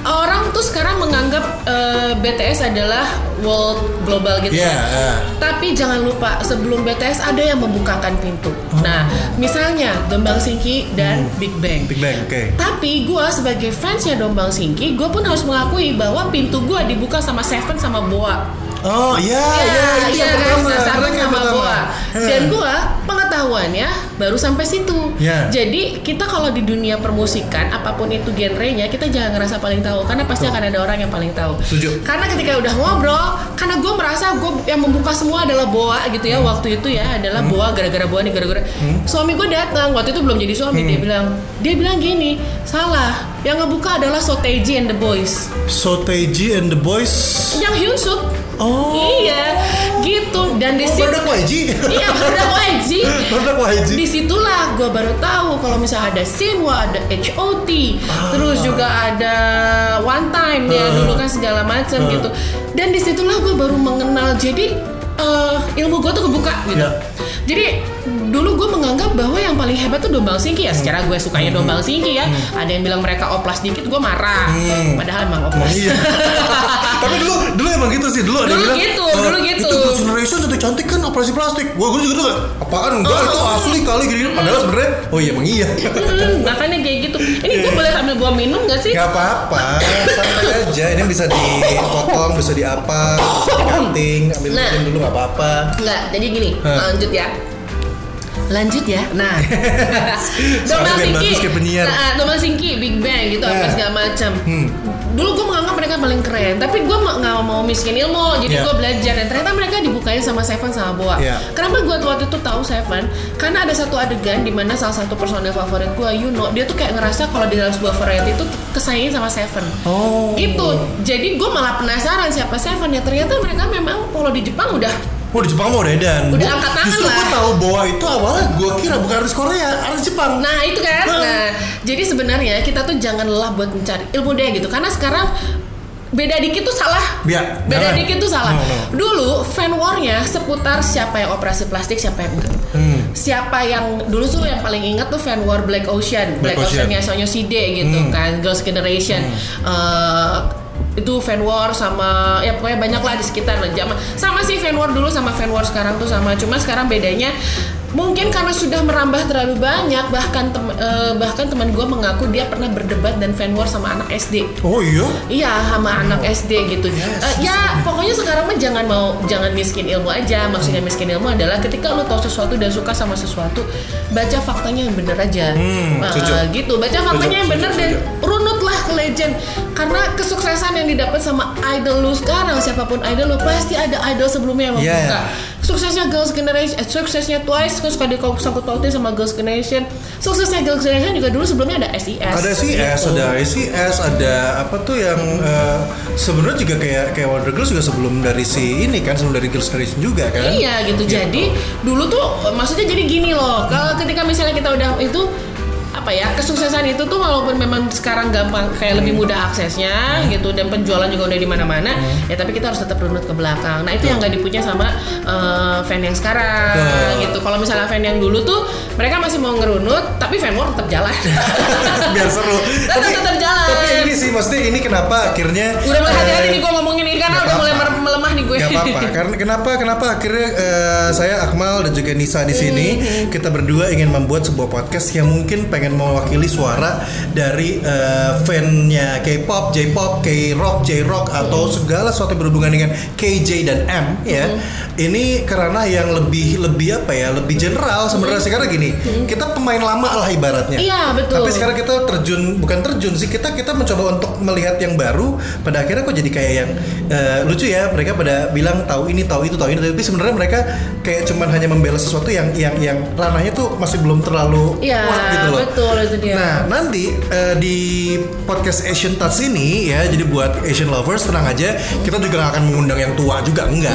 Speaker 2: Orang tuh sekarang menganggap eh, BTS adalah world global gitu.
Speaker 1: Iya,
Speaker 2: ya.
Speaker 1: iya.
Speaker 2: Tapi jangan lupa sebelum BTS ada yang membukakan pintu.
Speaker 1: Oh.
Speaker 2: Nah, misalnya Dombang Singki dan Big Bang.
Speaker 1: Big Bang, oke.
Speaker 2: Tapi gue sebagai fansnya Dombang Singki, gue pun harus mengakui bahwa pintu gue dibuka sama Seven sama Boa.
Speaker 1: Oh iya, iya, itu
Speaker 2: iya
Speaker 1: yang pertama.
Speaker 2: Nah,
Speaker 1: yang
Speaker 2: sama
Speaker 1: pertama.
Speaker 2: Boa.
Speaker 1: Iya.
Speaker 2: Dan gue pengetahuannya baru sampai situ.
Speaker 1: Iya.
Speaker 2: Jadi kita kalau di dunia permusikan, apa pun itu genrenya, kita jangan ngerasa paling tahu, karena pasti akan ada orang yang paling tahu.
Speaker 1: Setuju.
Speaker 2: Karena ketika udah ngobrol, karena gue merasa gue yang membuka semua adalah Boa gitu ya waktu itu ya adalah Boa gara-gara Boa nih gara-gara suami gue datang waktu itu belum jadi suami dia bilang dia bilang gini salah yang ngebuka adalah Soteji and the Boys
Speaker 1: Soteji and the Boys.
Speaker 2: yang Hyun Suk
Speaker 1: Oh.
Speaker 2: iya gitu dan di
Speaker 1: Oh,
Speaker 2: situ
Speaker 1: produk YG. *laughs*
Speaker 2: iya produk YG
Speaker 1: produk YG.
Speaker 2: di situlah gue baru tahu kalau misalnya ada Sinwa ada HOT terus juga ada One Time ya
Speaker 1: Ah.
Speaker 2: dulu kan segala macam
Speaker 1: Ah.
Speaker 2: gitu dan di situlah gue baru mengenal jadi eh, ilmu gue tuh kebuka gitu
Speaker 1: Ya.
Speaker 2: jadi dulu gue menganggap bahwa yang paling hebat tuh Dombang Singki ya secara gue sukanya Dombang Singki ya ada yang bilang mereka oplas dikit gue marah
Speaker 1: Hmm.
Speaker 2: padahal emang oplas
Speaker 1: iya. *laughs* Tapi dulu dulu emang gitu sih. Dulu ada
Speaker 2: Dulu
Speaker 1: bilang,
Speaker 2: gitu,
Speaker 1: "Eh,
Speaker 2: dulu gitu."
Speaker 1: Itu Girls' Generation cantik cantik kan operasi plastik. Wah, gue juga tuh apaan enggak
Speaker 2: Oh.
Speaker 1: itu asli kali gini. Padahal sebenarnya oh iya emang iya.
Speaker 2: Hmm, makanya kayak gitu ini gue boleh sambil gua minum gak sih
Speaker 1: Gak apa-apa, santai aja. Ini bisa dipotong, bisa diapa, bisa dikanting, ambil
Speaker 2: Nah.
Speaker 1: nah. dulu nggak apa-apa.
Speaker 2: Enggak, jadi gini, lanjut ya. Lanjut ya. Nah, *laughs*
Speaker 1: biar
Speaker 2: Singki, nah, Singki, Big Bang gitu apa
Speaker 1: Nah.
Speaker 2: segala macam.
Speaker 1: Hmm.
Speaker 2: Dulu gue menganggap mereka paling keren, tapi gue nggak mau miskin ilmu, jadi
Speaker 1: Iya.
Speaker 2: gue belajar dan ternyata mereka dibukain sama Seven sama Boa.
Speaker 1: Iya.
Speaker 2: Kenapa gue waktu itu tahu Seven? Karena ada satu adegan di mana salah satu personil favorit gue, Yuno, dia tuh kayak ngerasa kalau di dalam sebuah variety itu kesayangin sama Seven.
Speaker 1: Oh.
Speaker 2: Gitu. Jadi gue malah penasaran siapa Seven ya. Ternyata mereka memang kalau di Jepang udah
Speaker 1: Oh di Jepang mah udah edan.
Speaker 2: Udah
Speaker 1: Gua-
Speaker 2: angkat tangan
Speaker 1: Justru gue tahu bahwa itu awalnya gue kira bukan artis Korea, artis Jepang.
Speaker 2: Nah itu kan,
Speaker 1: Nah.
Speaker 2: nah jadi sebenarnya kita tuh jangan lelah buat mencari ilmu deh gitu, karena sekarang beda dikit tuh salah.
Speaker 1: Ya,
Speaker 2: beda
Speaker 1: jangan.
Speaker 2: dikit tuh salah.
Speaker 1: No, no.
Speaker 2: Dulu fan warnya seputar siapa yang operasi plastik, siapa yang enggak.
Speaker 1: Hmm.
Speaker 2: Siapa yang dulu tuh yang paling ingat tuh fan war Black Ocean,
Speaker 1: Black
Speaker 2: Black,
Speaker 1: Ocean.
Speaker 2: Ocean-nya Sonyo Side gitu
Speaker 1: Hmm.
Speaker 2: kan, Girls Generation. Eh, itu fan war sama ya pokoknya banyak lah di sekitar zaman sama sih fan war dulu sama fan war sekarang tuh sama cuma sekarang bedanya mungkin karena sudah merambah terlalu banyak bahkan tem- eh, bahkan teman gue mengaku dia pernah berdebat dan fan war sama anak SD
Speaker 1: Oh iya.
Speaker 2: Iya sama anak SD gitu. Eh, ya pokoknya sekarang mah jangan mau jangan miskin ilmu aja. Maksudnya miskin ilmu adalah ketika lu tahu sesuatu dan suka sama sesuatu, baca faktanya yang bener aja.
Speaker 1: Hmm,
Speaker 2: eh, gitu. Baca faktanya yang bener dan legend. Karena kesuksesan yang didapat sama idol lu sekarang siapa pun idol lu pasti ada idol sebelumnya yang
Speaker 1: Iya.
Speaker 2: membuka. Suksesnya Girls Generation, eh, suksesnya Twice, terus suka disangkut pautin sama Girls Generation. Suksesnya Girls Generation juga dulu sebelumnya ada SES.
Speaker 1: Ada CS,
Speaker 2: gitu.
Speaker 1: ada ICS, ada apa tuh yang eh, sebenarnya juga kayak kayak Wonder Girls juga sebelum dari si ini kan sebelum dari Girls Generation juga kan.
Speaker 2: Iya gitu. Jadi dulu tuh eh, maksudnya jadi gini loh. Kalau ketika misalnya kita udah itu apa ya kesuksesan itu tuh walaupun memang sekarang gampang kayak lebih mudah aksesnya gitu dan penjualan juga udah di mana-mana ya tapi kita harus tetap runut ke belakang. Nah itu yang nggak dipunya sama eh, fan yang sekarang gitu. Kalau misalnya fan yang dulu tuh mereka masih mau ngerunut tapi fan war tetap jalan. *laughs*
Speaker 1: Biar seru.
Speaker 2: Tetap- tetap jalan.
Speaker 1: Tapi ini sih maksudnya ini kenapa akhirnya
Speaker 2: udah mulai hati-hati
Speaker 1: eh,
Speaker 2: nih gue ngomongin ini karena udah mulai melemah nih gue
Speaker 1: Gak apa-apa. *laughs* Karena kenapa kenapa akhirnya eh, saya Akmal dan juga Nisa di sini kita berdua ingin membuat sebuah podcast yang mungkin pengen mewakili suara dari eh, fan-nya K-pop, J-pop, K-rock, J-rock atau segala sesuatu yang berhubungan dengan KJ dan M ya. Ini karena yang lebih lebih apa ya? Lebih general sebenarnya sekarang gini. Kita pemain lama lah ibaratnya.
Speaker 2: Iya, betul.
Speaker 1: Tapi sekarang kita terjun bukan terjun sih kita kita mencoba untuk melihat yang baru pada akhirnya kok jadi kayak yang eh, lucu ya mereka pada bilang tahu ini tahu itu tahu ini tapi sebenarnya mereka kayak cuman hanya membela sesuatu yang yang yang ranahnya tuh masih belum terlalu
Speaker 2: Iya,
Speaker 1: kuat gitu loh.
Speaker 2: Betul itu dia.
Speaker 1: Nah nanti eh, di podcast Asian Touch ini ya jadi buat Asian lovers tenang aja kita juga nggak akan mengundang yang tua juga enggak.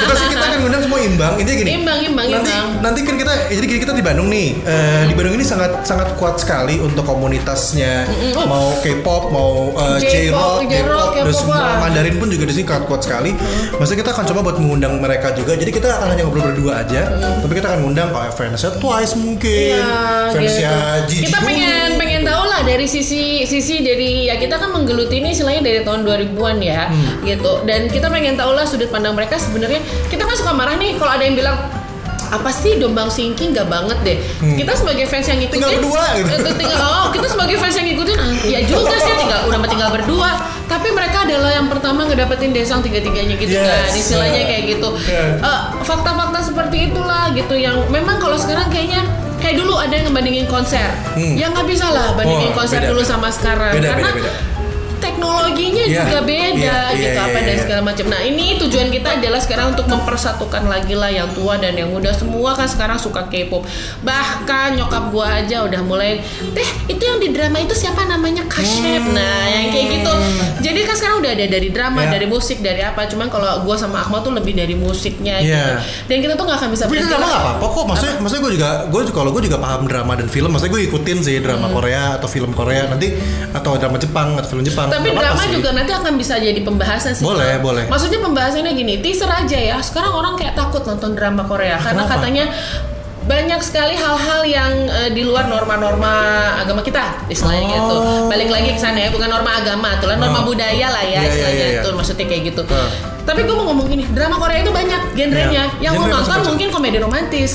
Speaker 1: kita sih kita akan mengundang semua imbang intinya gini.
Speaker 2: Imbang, imbang,
Speaker 1: nanti,
Speaker 2: imbang.
Speaker 1: nanti kan kita jadi gini, kita di Bandung nih Eh, di Bandung ini sangat sangat kuat sekali untuk komunitasnya mau K-pop mau eh,
Speaker 2: J-pop,
Speaker 1: J-rock,
Speaker 2: J-rock,
Speaker 1: dan semua. Mandarin pun juga di sini sangat kuat sekali. Maksudnya kita akan coba buat mengundang mereka juga. Jadi kita akan hanya ngobrol berdua aja, tapi kita akan mengundang kayak fansnya Twice mungkin,
Speaker 2: Iya,
Speaker 1: fansnya
Speaker 2: gitu. Kita
Speaker 1: dulu.
Speaker 2: pengen pengen tahu lah dari sisi sisi dari ya kita kan menggeluti ini istilahnya dari tahun 2000-an ya,
Speaker 1: Hmm.
Speaker 2: gitu. Dan kita pengen tahu lah sudut pandang mereka sebenarnya. Kita kan suka marah nih kalau ada yang bilang apa sih Dombang Singki nggak banget deh. Kita sebagai fans yang ngikutin
Speaker 1: Hmm. Tinggal berdua, gitu.
Speaker 2: Eh, tinggal oh, kita sebagai fans yang ngikutin ah, ya juga sih tinggal udah tinggal berdua. Tapi mereka adalah yang pertama ngedapetin desang tiga-tiganya gitu
Speaker 1: Yes.
Speaker 2: kan. Istilahnya kayak gitu.
Speaker 1: Yeah.
Speaker 2: Eh, fakta-fakta seperti itulah gitu yang memang kalau sekarang kayaknya kayak dulu ada yang ngebandingin konser
Speaker 1: Hmm.
Speaker 2: ya nggak bisa lah bandingin
Speaker 1: Oh,
Speaker 2: konser
Speaker 1: beda.
Speaker 2: dulu sama sekarang
Speaker 1: Beda,
Speaker 2: karena
Speaker 1: beda, beda.
Speaker 2: Teknologinya
Speaker 1: Iya,
Speaker 2: juga beda
Speaker 1: iya,
Speaker 2: gitu
Speaker 1: iya,
Speaker 2: apa
Speaker 1: iya,
Speaker 2: dan
Speaker 1: iya.
Speaker 2: segala macam. Nah ini tujuan kita adalah sekarang untuk mempersatukan lagi lah yang tua dan yang muda. Semua kan sekarang suka K-pop. Bahkan nyokap gua aja udah mulai teh itu yang di drama itu siapa namanya? Kasep. Nah yang kayak gitu. Jadi kan sekarang udah ada dari drama
Speaker 1: Iya.
Speaker 2: dari musik dari apa. Cuman kalau gua sama Akmal tuh lebih dari musiknya gitu.
Speaker 1: Iya.
Speaker 2: dan kita tuh nggak akan bisa
Speaker 1: Tapi drama nggak apa-apa kok. Maksudnya, maksudnya gue juga, gue juga kalau gue juga paham drama dan film. Maksudnya gue ikutin sih drama Korea atau film Korea. Nanti atau drama Jepang atau film Jepang.
Speaker 2: Tapi
Speaker 1: Apa-apa
Speaker 2: drama juga nanti akan bisa jadi pembahasan sih.
Speaker 1: Boleh,
Speaker 2: Bang.
Speaker 1: boleh.
Speaker 2: Maksudnya pembahasannya gini, teaser aja ya. Sekarang orang kayak takut nonton drama Korea karena
Speaker 1: kenapa?
Speaker 2: katanya banyak sekali hal-hal yang eh, di luar norma-norma agama kita, istilahnya
Speaker 1: Oh.
Speaker 2: gitu. Balik lagi ke sana ya, bukan norma agama, itulah norma
Speaker 1: Oh.
Speaker 2: budaya lah ya,
Speaker 1: Iya, iya,
Speaker 2: istilahnya
Speaker 1: iya, iya.
Speaker 2: itu maksudnya kayak gitu.
Speaker 1: Oh.
Speaker 2: Tapi gue mau ngomong gini, drama Korea itu banyak genrenya.
Speaker 1: Iya.
Speaker 2: Yang mau
Speaker 1: Genre
Speaker 2: nonton
Speaker 1: macam-macam.
Speaker 2: mungkin komedi romantis.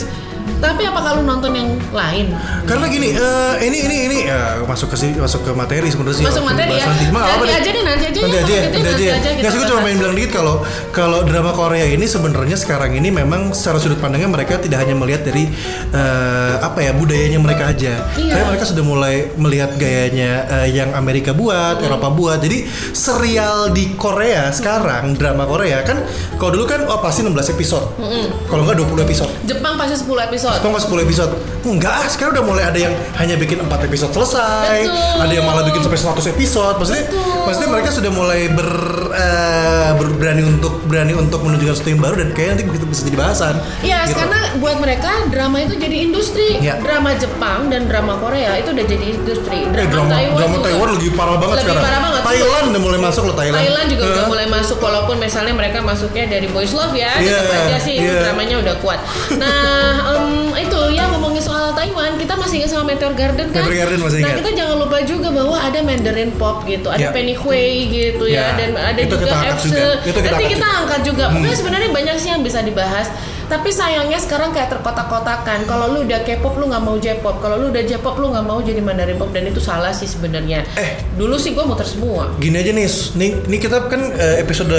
Speaker 2: Tapi apa kalau nonton yang lain?
Speaker 1: Karena gini, eh, ini ini ini ya, masuk ke sini, masuk ke materi sebenarnya sih.
Speaker 2: Masuk materi ya.
Speaker 1: Nanti, apa
Speaker 2: Nanti aja deh, nanti aja
Speaker 1: Nanti
Speaker 2: ya,
Speaker 1: aja,
Speaker 2: kalau gitu
Speaker 1: nanti
Speaker 2: nanti
Speaker 1: aja.
Speaker 2: aja kita
Speaker 1: Nggak sih, gue cuma main bilang dikit kalau kalau drama Korea ini sebenarnya sekarang ini memang secara sudut pandangnya mereka tidak hanya melihat dari eh, apa ya budayanya mereka aja.
Speaker 2: Iya.
Speaker 1: Tapi mereka sudah mulai melihat gayanya eh, yang Amerika buat,
Speaker 2: Hmm.
Speaker 1: Eropa buat. Jadi serial di Korea sekarang drama Korea kan kalau dulu kan oh pasti 16 episode.
Speaker 2: Hmm.
Speaker 1: Kalau nggak 20 episode.
Speaker 2: Jepang pasti 10 episode episode.
Speaker 1: Cuma 10 episode. Enggak, sekarang udah mulai ada yang hanya bikin 4 episode selesai.
Speaker 2: Betul.
Speaker 1: Ada yang malah bikin sampai 100 episode. Maksudnya
Speaker 2: Betul.
Speaker 1: maksudnya mereka sudah mulai ber, eh, ber- berani untuk berani untuk menunjukkan sesuatu yang baru dan kayaknya nanti bisa, bisa jadi bahasan.
Speaker 2: Iya,
Speaker 1: Gitu.
Speaker 2: karena buat mereka drama itu jadi industri.
Speaker 1: Iya.
Speaker 2: Drama Jepang dan drama Korea itu udah jadi industri.
Speaker 1: Eh, drama drama
Speaker 2: juga.
Speaker 1: Taiwan lagi parah banget
Speaker 2: Lebih
Speaker 1: sekarang.
Speaker 2: parah banget.
Speaker 1: Thailand udah mulai masuk loh Thailand.
Speaker 2: Thailand juga udah mulai masuk walaupun misalnya mereka masuknya dari Boys Love ya,
Speaker 1: Iya,
Speaker 2: tetap aja sih
Speaker 1: iya.
Speaker 2: dramanya udah kuat. Nah, *laughs* em, itu ya ngomongin soal Taiwan, kita masih ingat sama Meteor Garden kan?
Speaker 1: Meteor Garden masih
Speaker 2: nah,
Speaker 1: ingat.
Speaker 2: kita jangan lupa juga bahwa ada Mandarin Pop gitu, ada
Speaker 1: Iya.
Speaker 2: Penny Hui gitu ya,
Speaker 1: Iya.
Speaker 2: dan ada
Speaker 1: Itu
Speaker 2: juga Epse. Nanti
Speaker 1: angkat
Speaker 2: kita
Speaker 1: juga.
Speaker 2: angkat juga.
Speaker 1: Hmm.
Speaker 2: Pokoknya sebenarnya banyak sih yang bisa dibahas. Tapi sayangnya sekarang kayak terkotak-kotakan. Kalau lu udah K-pop lu nggak mau J-pop. Kalau lu udah J-pop lu nggak mau jadi Mandarin Pop dan itu salah sih sebenarnya.
Speaker 1: Eh.
Speaker 2: dulu sih gua muter semua.
Speaker 1: Gini aja nih, nih, nih kita kan eh, episode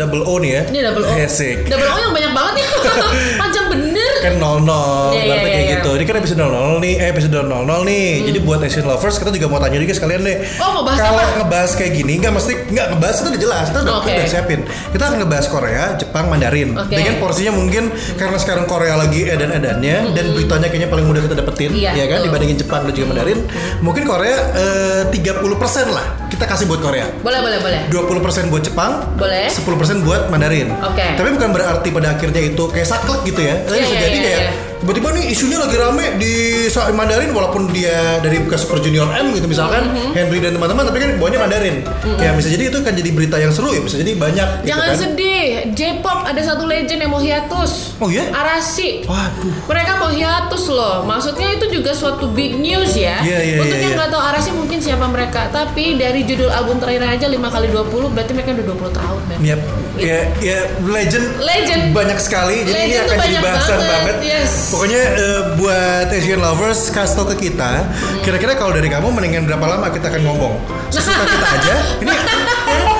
Speaker 1: double O nih ya.
Speaker 2: Ini double O.
Speaker 1: Asik.
Speaker 2: Double O yang banyak banget ya. *laughs* Panjang bener.
Speaker 1: Kan 00
Speaker 2: Iya, iya,
Speaker 1: berarti kayak
Speaker 2: iya,
Speaker 1: gitu. Ini kan episode 00 nih, eh episode 00 nih. Jadi buat Asian lovers kita juga mau tanya juga sekalian deh.
Speaker 2: Hmm. Oh, mau bahas
Speaker 1: Kalau
Speaker 2: apa?
Speaker 1: ngebahas kayak gini enggak mesti enggak ngebahas itu udah jelas. Kita udah, kita udah siapin. Kita akan ngebahas Korea, Jepang, Mandarin.
Speaker 2: Oke.
Speaker 1: Dengan porsinya mungkin karena sekarang Korea lagi edan-edannya dan beritanya kayaknya paling mudah kita dapetin
Speaker 2: Hmm. Iya,
Speaker 1: ya kan
Speaker 2: betul.
Speaker 1: dibandingin Jepang dan juga Mandarin. Mungkin Korea eh, 30% lah kita kasih buat Korea.
Speaker 2: Boleh, boleh, boleh.
Speaker 1: 20% buat Jepang,
Speaker 2: Boleh.
Speaker 1: 10% buat Mandarin.
Speaker 2: Oke.
Speaker 1: Tapi bukan berarti pada akhirnya itu kayak saklek gitu ya. Tapi
Speaker 2: Iya,
Speaker 1: bisa
Speaker 2: iya,
Speaker 1: jadi
Speaker 2: iya,
Speaker 1: kayak
Speaker 2: iya.
Speaker 1: tiba-tiba nih isunya lagi rame di Mandarin walaupun dia dari bekas Super Junior M gitu misalkan
Speaker 2: Mm-hmm.
Speaker 1: Henry dan teman-teman tapi kan bawanya Mandarin. Ya bisa jadi itu kan jadi berita yang seru ya bisa jadi banyak gitu
Speaker 2: Jangan
Speaker 1: kan.
Speaker 2: sedih. J-pop ada satu legend yang mau hiatus.
Speaker 1: Oh iya?
Speaker 2: Arasi.
Speaker 1: Waduh.
Speaker 2: Mereka mau hiatus loh. Maksudnya itu juga suatu big news ya.
Speaker 1: Iya, iya,
Speaker 2: Untuk
Speaker 1: iya,
Speaker 2: yang
Speaker 1: iya.
Speaker 2: nggak tahu Siapa mereka. Tapi dari judul album terakhir aja 5 kali 20 berarti mereka udah 20 tahun, men.
Speaker 1: Ya, ya, ya legend
Speaker 2: Legend.
Speaker 1: banyak sekali jadi ini
Speaker 2: Legend tuh
Speaker 1: akan jadi bahasan
Speaker 2: banget,
Speaker 1: banget.
Speaker 2: yes.
Speaker 1: Pokoknya eh, buat Asian lovers kasih tau ke kita,
Speaker 2: Hmm.
Speaker 1: kira-kira kalau dari kamu mendingan berapa lama kita akan ngomong? Sesuka *laughs* kita aja. Ini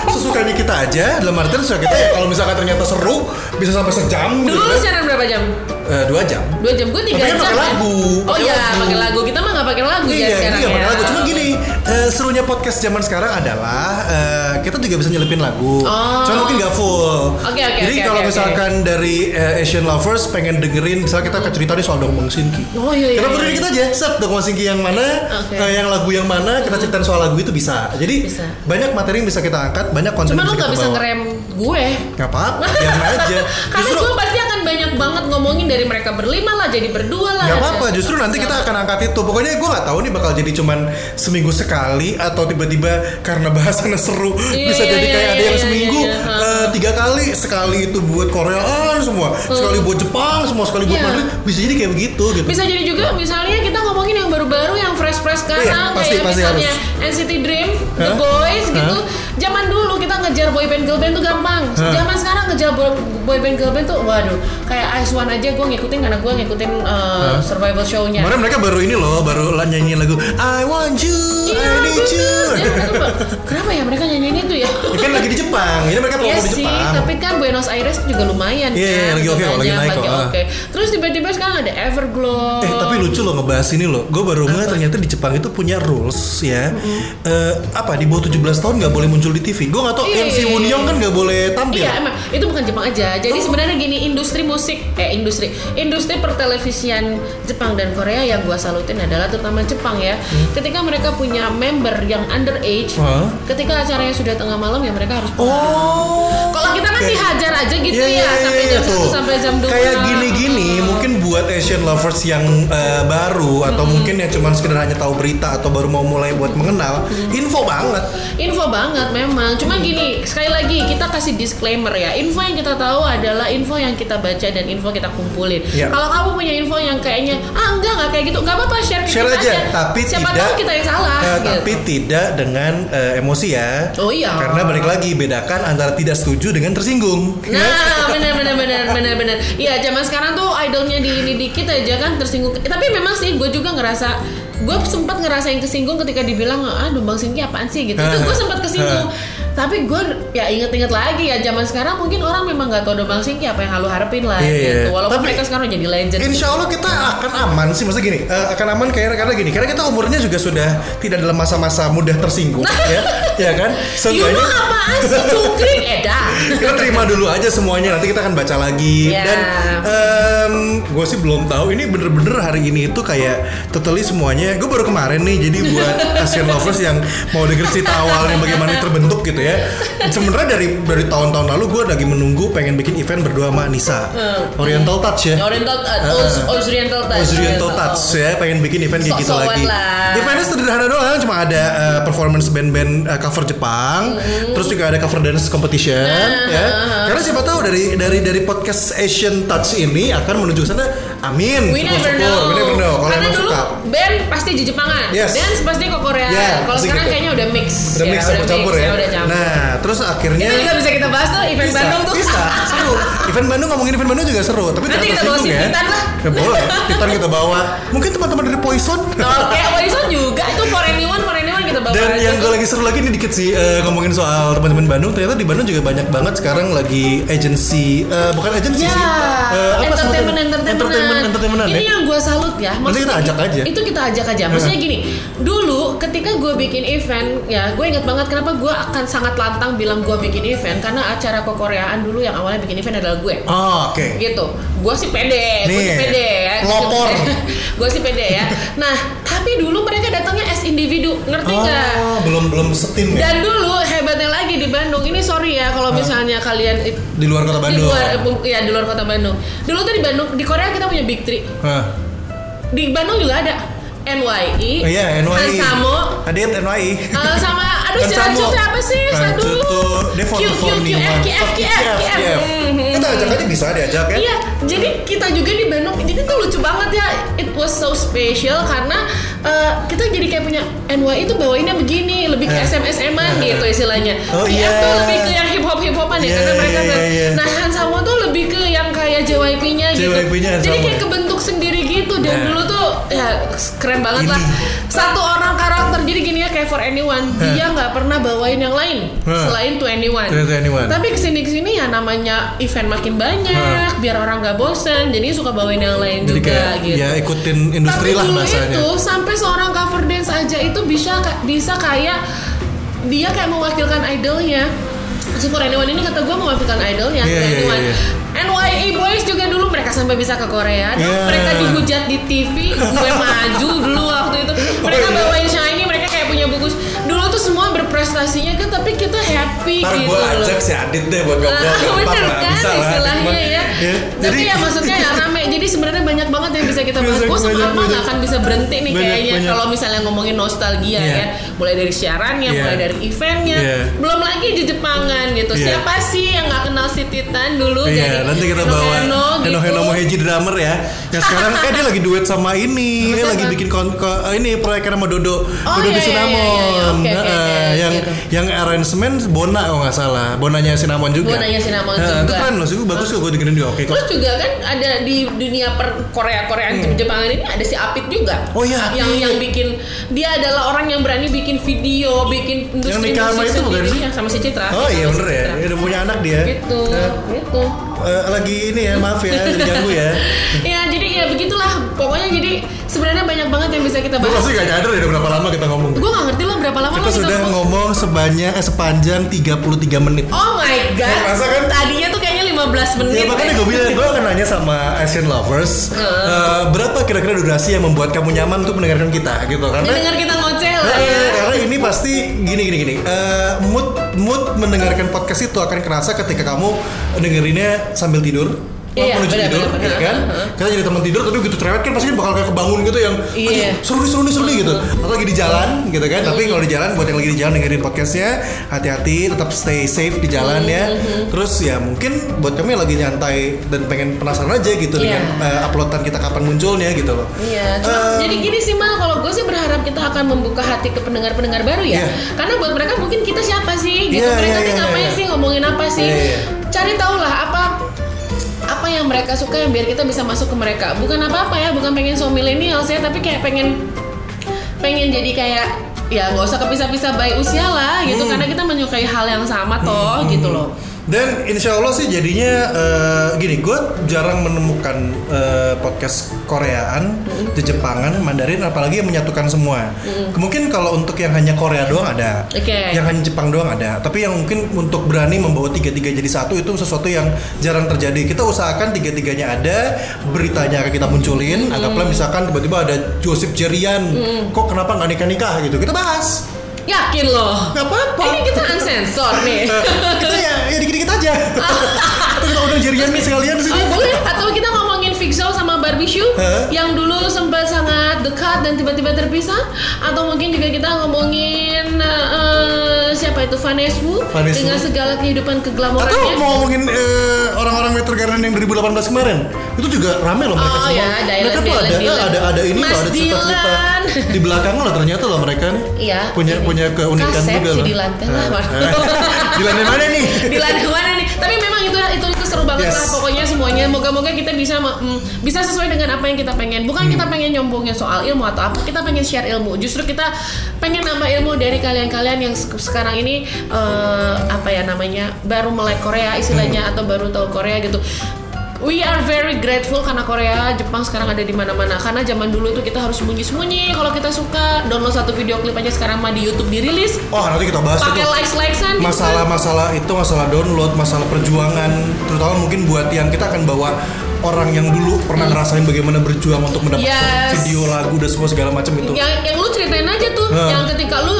Speaker 1: sesukanya kita aja dalam artian sesuka kita ya kalau misalkan ternyata seru bisa sampai sejam gitu
Speaker 2: Dulu lu
Speaker 1: kan.
Speaker 2: siaran berapa jam?
Speaker 1: Eh, dua jam.
Speaker 2: Dua jam gue tiga
Speaker 1: kan
Speaker 2: jam.
Speaker 1: pakai
Speaker 2: kan?
Speaker 1: lagu,
Speaker 2: Oh iya, pakai lagu. Kita mah nggak pakai lagu ya
Speaker 1: Iya,
Speaker 2: sekarang
Speaker 1: iya
Speaker 2: ya.
Speaker 1: pakai lagu. Cuma gini, eh, serunya podcast zaman sekarang adalah eh, kita juga bisa nyelipin lagu.
Speaker 2: Oh.
Speaker 1: Cuma mungkin nggak full.
Speaker 2: Oke, oke,
Speaker 1: Jadi
Speaker 2: oke,
Speaker 1: kalau
Speaker 2: oke,
Speaker 1: misalkan dari eh, Asian lovers pengen dengerin, misalnya kita akan cerita nih soal Dongmong Sinki.
Speaker 2: Oh iya iya.
Speaker 1: kita
Speaker 2: iya.
Speaker 1: berdiri kita aja, set Dongmong Sinki yang mana,
Speaker 2: Oke.
Speaker 1: eh, yang lagu yang mana, kita ceritain soal lagu itu bisa. Jadi
Speaker 2: Bisa.
Speaker 1: banyak materi yang bisa kita angkat, banyak konten
Speaker 2: Cuma
Speaker 1: yang
Speaker 2: lu
Speaker 1: bisa
Speaker 2: nggak
Speaker 1: kita
Speaker 2: bisa
Speaker 1: bawa.
Speaker 2: ngerem gue.
Speaker 1: Nggak apa-apa, biarin aja. *laughs*
Speaker 2: Karena
Speaker 1: Justru
Speaker 2: gue pasti akan banyak banget ngomongin dari mereka berlima lah jadi berdua lah.
Speaker 1: Gak apa-apa, justru nanti kita akan angkat itu. Pokoknya gue nggak tahu nih bakal jadi cuman seminggu sekali atau tiba-tiba karena bahasannya seru
Speaker 2: Iya,
Speaker 1: bisa
Speaker 2: iya,
Speaker 1: jadi
Speaker 2: iya,
Speaker 1: kayak ada
Speaker 2: iya,
Speaker 1: yang
Speaker 2: iya,
Speaker 1: seminggu
Speaker 2: iya, iya.
Speaker 1: eh, tiga kali, sekali itu buat Koreaan semua, sekali buat Jepang semua, sekali buat
Speaker 2: Iya.
Speaker 1: Mandarin. Bisa jadi kayak begitu gitu.
Speaker 2: Bisa jadi juga misalnya kita ngomongin yang baru-baru yang fresh-fresh sekarang
Speaker 1: Iya, pasti,
Speaker 2: kayak
Speaker 1: pasti
Speaker 2: misalnya NCT Dream, The
Speaker 1: Hah?
Speaker 2: Boys gitu.
Speaker 1: Hah?
Speaker 2: Zaman dulu kita ngejar boy band girl band tuh gampang.
Speaker 1: Hah?
Speaker 2: Zaman sekarang ngejar boy, boy band girl band tuh waduh, kayak Ice One aja gue ngikutin karena gue ngikutin uh, survival show-nya.
Speaker 1: Kemarin mereka baru ini loh, baru lah nyanyiin lagu I want you,
Speaker 2: Iya,
Speaker 1: I need you.
Speaker 2: bener. Ya, kenapa? Ya mereka nyanyiin itu ya?
Speaker 1: Ya kan lagi di Jepang, ini mereka promo
Speaker 2: Iya
Speaker 1: di
Speaker 2: sih,
Speaker 1: Jepang.
Speaker 2: tapi kan Buenos Aires juga lumayan
Speaker 1: Iya, iya,
Speaker 2: kan.
Speaker 1: lagi oke kok, lagi naik kok, ah.
Speaker 2: oke. Terus tiba-tiba sekarang ada Everglow.
Speaker 1: Eh tapi lucu loh ngebahas ini loh. Gue baru ngeliat ternyata di Jepang itu punya rules ya. Eh, apa di bawah 17 tahun nggak boleh muncul di TV. Gue nggak tahu
Speaker 2: Iya,
Speaker 1: MC
Speaker 2: iya, iya.
Speaker 1: Young kan nggak boleh tampil.
Speaker 2: Iya emang itu bukan Jepang aja. Jadi
Speaker 1: Oh.
Speaker 2: sebenarnya gini industri musik eh industri industri pertelevisian Jepang dan Korea yang gua salutin adalah terutama Jepang ya. Ketika mereka punya member yang underage,
Speaker 1: Hah?
Speaker 2: ketika acaranya sudah tengah malam ya mereka harus pulang.
Speaker 1: Oh.
Speaker 2: Kalau kita kan
Speaker 1: Oke.
Speaker 2: dihajar aja gitu
Speaker 1: Iya,
Speaker 2: ya
Speaker 1: iya,
Speaker 2: sampai
Speaker 1: iya,
Speaker 2: jam. 1 sampai jam 2.
Speaker 1: Kayak gini-gini mungkin buat Asian lovers yang eh, baru atau mungkin yang cuma sekedar hanya tahu berita atau baru mau mulai buat mengenal, info banget.
Speaker 2: Info banget memang. Cuma gini, sekali lagi kita kasih disclaimer ya. Info yang kita tahu adalah info yang kita baca dan info kita kumpulin.
Speaker 1: Iya.
Speaker 2: Kalau kamu punya info yang kayaknya ah enggak enggak kayak gitu, enggak apa-apa share ke
Speaker 1: Share
Speaker 2: kita
Speaker 1: aja, tapi
Speaker 2: Siapa
Speaker 1: tidak
Speaker 2: tahu kita yang salah.
Speaker 1: eh,
Speaker 2: gitu.
Speaker 1: tapi tidak dengan eh, emosi ya.
Speaker 2: Oh iya.
Speaker 1: Karena balik lagi bedakan antara tidak setuju dengan tersinggung. ya.
Speaker 2: Nah, benar benar benar benar benar. Iya, zaman sekarang tuh idolnya di ini dikit aja kan tersinggung. Eh, Tapi memang sih gue juga ngerasa gue sempat ngerasain kesinggung ketika dibilang ah Bang Singki apaan sih gitu. Itu gue sempat kesinggung. Tapi gue ya inget-inget lagi ya zaman sekarang mungkin orang memang nggak tahu Dobang Singki apa yang lu harapin lah
Speaker 1: Iya, iya.
Speaker 2: gitu walaupun
Speaker 1: Tapi-
Speaker 2: mereka sekarang jadi legend.
Speaker 1: Insya Allah kita akan aman sih maksudnya gini eh, akan aman karena karena gini karena kita umurnya juga sudah tidak dalam masa-masa mudah tersinggung ya. Ya kan? *laughs*
Speaker 2: You
Speaker 1: seenggaknya
Speaker 2: mah apaan sih cungkring *laughs* edan
Speaker 1: kita terima dulu aja semuanya nanti kita akan baca lagi.
Speaker 2: Iya.
Speaker 1: dan gue sih belum tahu ini bener-bener hari ini itu kayak totally semuanya gue baru kemarin nih jadi buat Asian lovers yang mau denger cerita awalnya bagaimana terbentuk gitu ya sebenarnya dari dari tahun-tahun lalu gue lagi menunggu pengen bikin event berdua sama Anissa.
Speaker 2: Hmm.
Speaker 1: Oriental Touch ya.
Speaker 2: Oriental uh,
Speaker 1: Uh,
Speaker 2: Oz- Oriental Touch.
Speaker 1: Oriental Touch ya. Pengen bikin event kayak gitu lagi.
Speaker 2: lah.
Speaker 1: Eventnya sederhana doang, cuma ada uh, performance band-band uh, cover Jepang, terus juga ada cover dance competition,
Speaker 2: Nah,
Speaker 1: ya. Karena siapa tahu dari dari dari podcast Asian Touch ini akan menuju ke sana. Amin.
Speaker 2: We never
Speaker 1: Syukur-syukur.
Speaker 2: know.
Speaker 1: We never know. Kalau
Speaker 2: Karena dulu
Speaker 1: suka.
Speaker 2: band pasti di Jepangan,
Speaker 1: Yes.
Speaker 2: dance pasti ke Korea.
Speaker 1: Ya,
Speaker 2: Kalau sekarang
Speaker 1: gitu.
Speaker 2: kayaknya udah mix.
Speaker 1: Udah mix campur-campur ya.
Speaker 2: udah campur.
Speaker 1: Nah, terus akhirnya
Speaker 2: itu juga bisa kita bahas tuh event
Speaker 1: bisa,
Speaker 2: Bandung tuh.
Speaker 1: bisa, seru. Event Bandung ngomongin event Bandung juga seru, tapi
Speaker 2: Nanti kita bawa si
Speaker 1: ya.
Speaker 2: Titan lah.
Speaker 1: Ya boleh, Titan kita bawa. Mungkin teman-teman dari Poison.
Speaker 2: Oke, Wison juga itu for anyone, for anyone.
Speaker 1: Dan
Speaker 2: aja
Speaker 1: yang gue lagi seru lagi nih dikit sih eh, ngomongin soal teman-teman Bandung. Ternyata di Bandung juga banyak banget sekarang lagi agency, eh, bukan agency
Speaker 2: Ya,
Speaker 1: sih. Eh, apa
Speaker 2: entertainment, entertainment,
Speaker 1: entertainment, entertainment
Speaker 2: Ini
Speaker 1: ya.
Speaker 2: yang gue salut ya.
Speaker 1: Nanti kita
Speaker 2: Maksudnya
Speaker 1: ajak aja.
Speaker 2: Itu kita ajak aja. Maksudnya gini, dulu ketika gue bikin event, ya gue ingat banget kenapa gue akan sangat lantang bilang gue bikin event karena acara kekoreaan dulu yang awalnya bikin event adalah gue.
Speaker 1: Oh, oke.
Speaker 2: gitu gue sih pede gue sih pede ya
Speaker 1: pelopor. *laughs*
Speaker 2: gue sih pede ya nah tapi dulu mereka datangnya as individu ngerti nggak
Speaker 1: Oh, belum belum setim ya.
Speaker 2: dan dulu hebatnya lagi di Bandung ini sorry ya kalau misalnya kalian
Speaker 1: Di luar kota
Speaker 2: di
Speaker 1: Bandung.
Speaker 2: luar eh, bu- ya di luar kota Bandung dulu tuh di Bandung di Korea kita punya big three
Speaker 1: Hah.
Speaker 2: di Bandung juga ada NYI
Speaker 1: Oh iya, NYI.
Speaker 2: Hansamo
Speaker 1: Adit NYI.
Speaker 2: eh, sama aduh si
Speaker 1: Hansamo.
Speaker 2: Rancu tuh apa sih
Speaker 1: Rancu
Speaker 2: aduh
Speaker 1: tuh dia for
Speaker 2: Q, Q,
Speaker 1: for
Speaker 2: Q, F, Q, F. Mhm.
Speaker 1: Kita ajak aja bisa diajak ya.
Speaker 2: Iya, jadi kita juga di Bandung, jadi tuh lucu banget ya. It was so special karena uh, kita jadi kayak punya NY itu bawainnya begini, lebih ke
Speaker 1: Eh.
Speaker 2: SMS-an gitu istilahnya.
Speaker 1: Oh,
Speaker 2: QF
Speaker 1: iya.
Speaker 2: tuh lebih ke yang hip hop hip hopan ya,
Speaker 1: Iya,
Speaker 2: karena mereka
Speaker 1: iya,
Speaker 2: kan.
Speaker 1: iya.
Speaker 2: Nah Hansamo tuh lebih ke yang kayak JYP-nya gitu.
Speaker 1: JYP-nya
Speaker 2: Jadi kayak kebentuk sendiri gitu dan
Speaker 1: Nah.
Speaker 2: dulu tuh ya keren banget
Speaker 1: Ini.
Speaker 2: lah. Satu orang karakter jadi gini ya kayak for anyone, dia nggak pernah bawain yang lain
Speaker 1: Hah.
Speaker 2: selain to anyone.
Speaker 1: To anyone.
Speaker 2: Tapi ke sini ke sini ya namanya event makin banyak, biar orang nggak bosen, jadi suka bawain yang lain
Speaker 1: Jadi
Speaker 2: juga
Speaker 1: kayak
Speaker 2: gitu.
Speaker 1: ya ikutin industri
Speaker 2: Tapi
Speaker 1: lah
Speaker 2: dulu
Speaker 1: bahasanya.
Speaker 2: itu sampai seorang cover dance aja itu bisa bisa kayak dia kayak mewakilkan idolnya. Si For Anyone ini kata gue mewakilkan idolnya
Speaker 1: Iya,
Speaker 2: For
Speaker 1: iya,
Speaker 2: Anyone.
Speaker 1: iya.
Speaker 2: NYE Boys juga dulu mereka sampai bisa ke Korea.
Speaker 1: Iya.
Speaker 2: Mereka dihujat di TV, gue maju dulu waktu itu. Mereka
Speaker 1: Oh, iya.
Speaker 2: bawain semua berprestasinya kan, tapi kita happy
Speaker 1: Ntar
Speaker 2: gitu
Speaker 1: gue ajak si Adit deh buat
Speaker 2: Nah,
Speaker 1: ngobrol *laughs*
Speaker 2: bener
Speaker 1: lah,
Speaker 2: kan
Speaker 1: bisa lah.
Speaker 2: istilahnya
Speaker 1: Cuma-
Speaker 2: ya.
Speaker 1: ya,
Speaker 2: Tapi
Speaker 1: Jadi
Speaker 2: ya maksudnya ya rame. Jadi sebenarnya banyak banget yang bisa kita bahas. Gue sama
Speaker 1: banyak.
Speaker 2: nggak akan bisa berhenti nih
Speaker 1: Banyak,
Speaker 2: kayaknya kalau misalnya ngomongin nostalgia
Speaker 1: Iya.
Speaker 2: ya. Mulai dari siarannya,
Speaker 1: Iya.
Speaker 2: mulai dari eventnya,
Speaker 1: Iya.
Speaker 2: belum lagi di Jepangan gitu.
Speaker 1: Iya.
Speaker 2: Siapa sih yang nggak kenal si Titan dulu dari
Speaker 1: Iya, nanti kita bawa
Speaker 2: Heno
Speaker 1: Heno
Speaker 2: gitu.
Speaker 1: Heno Moheji drummer ya. Yang sekarang eh dia lagi duet sama ini, dia lagi bikin kon, ini proyek sama Dodo,
Speaker 2: Oh,
Speaker 1: Dodo.
Speaker 2: Oke, oke,
Speaker 1: Heeh,
Speaker 2: oke,
Speaker 1: yang
Speaker 2: gitu.
Speaker 1: yang arrangement Bona kalau nggak salah, Bonanya Cinnamon juga.
Speaker 2: Bonanya Cinnamon
Speaker 1: Heeh,
Speaker 2: juga.
Speaker 1: Itu keren loh, sih bagus kok gue dengerin dia oke.
Speaker 2: Terus juga kan ada di dunia per Korea Koreaan Jepangan ini ada si Apit juga.
Speaker 1: Hmm. Oh iya,
Speaker 2: Yang yang bikin dia adalah orang yang berani bikin video, bikin industri
Speaker 1: nikah sama itu bukan sih?
Speaker 2: yang sama si Citra.
Speaker 1: Oh iya bener ya, udah punya anak dia.
Speaker 2: Gitu,
Speaker 1: Eh,
Speaker 2: gitu.
Speaker 1: Eh, lagi ini ya, maaf ya, diganggu ya. *laughs*
Speaker 2: Ya jadi ya begitulah. Pokoknya jadi sebenarnya banyak banget yang bisa kita
Speaker 1: Gue
Speaker 2: bahas.
Speaker 1: pasti gak nyadar ya udah berapa lama kita ngomong.
Speaker 2: Gue gak ngerti loh berapa lama
Speaker 1: Kita sudah
Speaker 2: ngomong.
Speaker 1: ngomong sebanyak eh, sepanjang 33 menit.
Speaker 2: Oh my god.
Speaker 1: Masa kan?
Speaker 2: Tadinya tuh 15 menit.
Speaker 1: Ya makanya
Speaker 2: ya.
Speaker 1: gue bilang gue akan nanya sama Asian lovers eh, berapa kira-kira durasi yang membuat kamu nyaman untuk mendengarkan kita gitu karena
Speaker 2: Dengar kita ngoceh lah ya.
Speaker 1: karena ini pasti gini gini gini Eh, mood mood mendengarkan podcast itu akan kerasa ketika kamu dengerinnya sambil tidur
Speaker 2: Iya,
Speaker 1: menuju
Speaker 2: benar,
Speaker 1: tidur,
Speaker 2: benar,
Speaker 1: ya
Speaker 2: benar.
Speaker 1: kan?
Speaker 2: Heeh.
Speaker 1: Kita jadi teman tidur, tapi begitu cerewet kan pasti bakal kayak kebangun gitu yang
Speaker 2: Iya.
Speaker 1: "Anjir, seru nih, seru nih, seru nih gitu. Atau lagi di jalan gitu kan? Tapi kalau di jalan, buat yang lagi di jalan dengerin podcastnya, hati-hati, tetap stay safe di jalan ya. Terus ya mungkin buat kami yang lagi nyantai dan pengen penasaran aja gitu
Speaker 2: Iya.
Speaker 1: dengan eh, uploadan kita kapan munculnya gitu loh.
Speaker 2: Iya, cuma
Speaker 1: Eh,
Speaker 2: jadi gini sih mal, kalau gue sih berharap kita akan membuka hati ke pendengar-pendengar baru ya.
Speaker 1: Iya.
Speaker 2: Karena buat mereka mungkin kita siapa sih? Gitu.
Speaker 1: Iya,
Speaker 2: mereka
Speaker 1: iya,
Speaker 2: nih
Speaker 1: iya,
Speaker 2: ngapain
Speaker 1: iya.
Speaker 2: sih ngomongin apa sih?
Speaker 1: Iya, iya.
Speaker 2: Cari tahu lah apa apa yang mereka suka yang biar kita bisa masuk ke mereka. Bukan apa-apa ya, bukan pengen so milenial saya, tapi kayak pengen pengen jadi kayak ya nggak usah kepisah-pisah baik usia lah gitu
Speaker 1: Hmm.
Speaker 2: karena kita menyukai hal yang sama toh gitu loh.
Speaker 1: Dan insya Allah sih jadinya eh, gini, gue jarang menemukan eh, podcast Koreaan, di Jepangan, Mandarin, apalagi yang menyatukan semua. Mungkin kalau untuk yang hanya Korea doang ada,
Speaker 2: Oke.
Speaker 1: yang hanya Jepang doang ada. Tapi yang mungkin untuk berani membawa tiga-tiga jadi satu itu sesuatu yang jarang terjadi. Kita usahakan tiga-tiganya ada, beritanya akan kita munculin. Anggaplah misalkan tiba-tiba ada Joseph Jerian, kok kenapa nggak nikah-nikah gitu? Kita bahas.
Speaker 2: Yakin loh.
Speaker 1: Nggak apa-apa.
Speaker 2: Ini kita unsensor *laughs* nih.
Speaker 1: kita ya, ya dikit-dikit aja. Atau *laughs* kita undang Jerian nih sekalian sini.
Speaker 2: Oh, boleh atau kita ngomongin Fixel sama Barbie Shoe
Speaker 1: Hah?
Speaker 2: yang dulu sempat dekat dan tiba-tiba terpisah atau mungkin juga kita ngomongin eh, siapa itu Vanessa Wu
Speaker 1: Vanessa
Speaker 2: dengan segala kehidupan
Speaker 1: Atau
Speaker 2: keglamorannya
Speaker 1: mau ngomongin eh, orang-orang Meter Garden yang 2018 kemarin itu juga rame loh mereka
Speaker 2: Oh,
Speaker 1: semua.
Speaker 2: ya, Dylan,
Speaker 1: mereka tuh
Speaker 2: Dylan,
Speaker 1: ada,
Speaker 2: Dylan.
Speaker 1: ada ada ini
Speaker 2: Mas
Speaker 1: loh, ada cerita-cerita
Speaker 2: Dylan.
Speaker 1: di belakang loh ternyata loh mereka nih.
Speaker 2: Iya,
Speaker 1: Punya
Speaker 2: ini.
Speaker 1: punya keunikan
Speaker 2: Kaset
Speaker 1: juga
Speaker 2: sih
Speaker 1: loh.
Speaker 2: lah,
Speaker 1: Eh, eh. *laughs* Di lantai mana nih?
Speaker 2: di banget
Speaker 1: Yes.
Speaker 2: lah pokoknya semuanya. Moga-moga kita bisa mm, bisa sesuai dengan apa yang kita pengen. Bukan kita pengen nyombongin soal ilmu atau apa kita pengen share ilmu. Justru kita pengen nambah ilmu dari kalian-kalian yang se- sekarang ini eh, apa ya namanya baru melek Korea istilahnya atau baru tahu Korea gitu We are very grateful karena Korea, Jepang sekarang ada di mana-mana. Karena zaman dulu itu kita harus sembunyi-sembunyi. Kalau kita suka download satu video klip aja sekarang mah di YouTube dirilis.
Speaker 1: Oh nanti kita bahas
Speaker 2: Pakai
Speaker 1: itu.
Speaker 2: likes-likesan. gitu kan.
Speaker 1: Masalah-masalah itu masalah download, masalah perjuangan, terutama mungkin buat yang kita akan bawa orang yang dulu pernah ngerasain bagaimana berjuang untuk mendapatkan
Speaker 2: Yes.
Speaker 1: video lagu dan semua segala macam itu.
Speaker 2: yang yang lu ceritain aja tuh
Speaker 1: Hah.
Speaker 2: yang ketika lu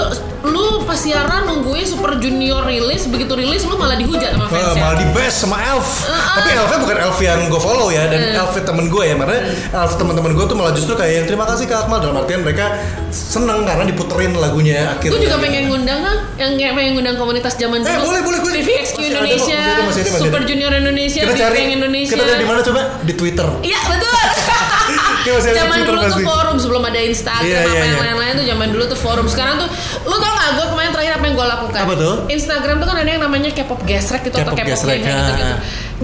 Speaker 2: lu pas siaran nungguin Super Junior rilis begitu rilis lu malah dihujat sama
Speaker 1: Eh,
Speaker 2: fans ya
Speaker 1: malah di best sama Elf. Tapi Elfnya bukan Elf yang gue follow ya dan Elf temen gue ya. Makanya Elf teman-teman gue tuh malah justru kayak yang terima kasih Kak Akmal dalam artian mereka seneng karena diputerin lagunya
Speaker 2: gue
Speaker 1: akhirnya.
Speaker 2: juga pengen ngundang kan yang kayak pengen ngundang komunitas zaman
Speaker 1: Eh,
Speaker 2: dulu
Speaker 1: boleh, boleh, gue-
Speaker 2: TVXQ
Speaker 1: masih ada
Speaker 2: Indonesia
Speaker 1: masih ada, masih ada, masih
Speaker 2: Super
Speaker 1: ada.
Speaker 2: Junior Indonesia
Speaker 1: Kita cari
Speaker 2: Indonesia
Speaker 1: Kita cari di mana coba? Di Twitter.
Speaker 2: Iya betul. *laughs*
Speaker 1: Iya, masih ada
Speaker 2: zaman
Speaker 1: Twitter
Speaker 2: dulu
Speaker 1: pasti.
Speaker 2: tuh forum sebelum ada Instagram
Speaker 1: Iya,
Speaker 2: apa
Speaker 1: iya,
Speaker 2: yang
Speaker 1: iya.
Speaker 2: lain-lain tuh zaman dulu tuh forum. Sekarang tuh lu tau gak gue kemarin terakhir apa yang gue lakukan?
Speaker 1: Apa tuh?
Speaker 2: Instagram tuh kan ada yang namanya K-pop gesrek gitu atau
Speaker 1: K-pop gesrek,
Speaker 2: gitu gitu.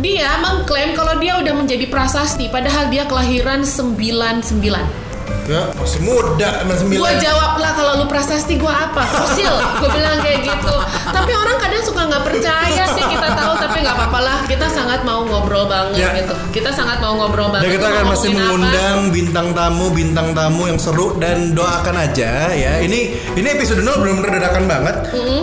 Speaker 2: Dia mengklaim kalau dia udah menjadi prasasti padahal dia kelahiran 99.
Speaker 1: Ya, masih muda, masih
Speaker 2: Gue jawab lah kalau lu prasasti gue apa? Fosil. gue bilang kayak gitu. Tapi orang kadang suka nggak percaya sih kita tahu tapi nggak apa-apa lah. Kita sangat mau ngobrol banget
Speaker 1: Ya.
Speaker 2: gitu. Kita sangat mau ngobrol
Speaker 1: Dan
Speaker 2: banget.
Speaker 1: kita
Speaker 2: Lu
Speaker 1: akan masih
Speaker 2: ngomongin apa?
Speaker 1: mengundang bintang tamu, bintang tamu yang seru dan doakan aja ya. Ini ini episode 0 benar-benar dadakan banget.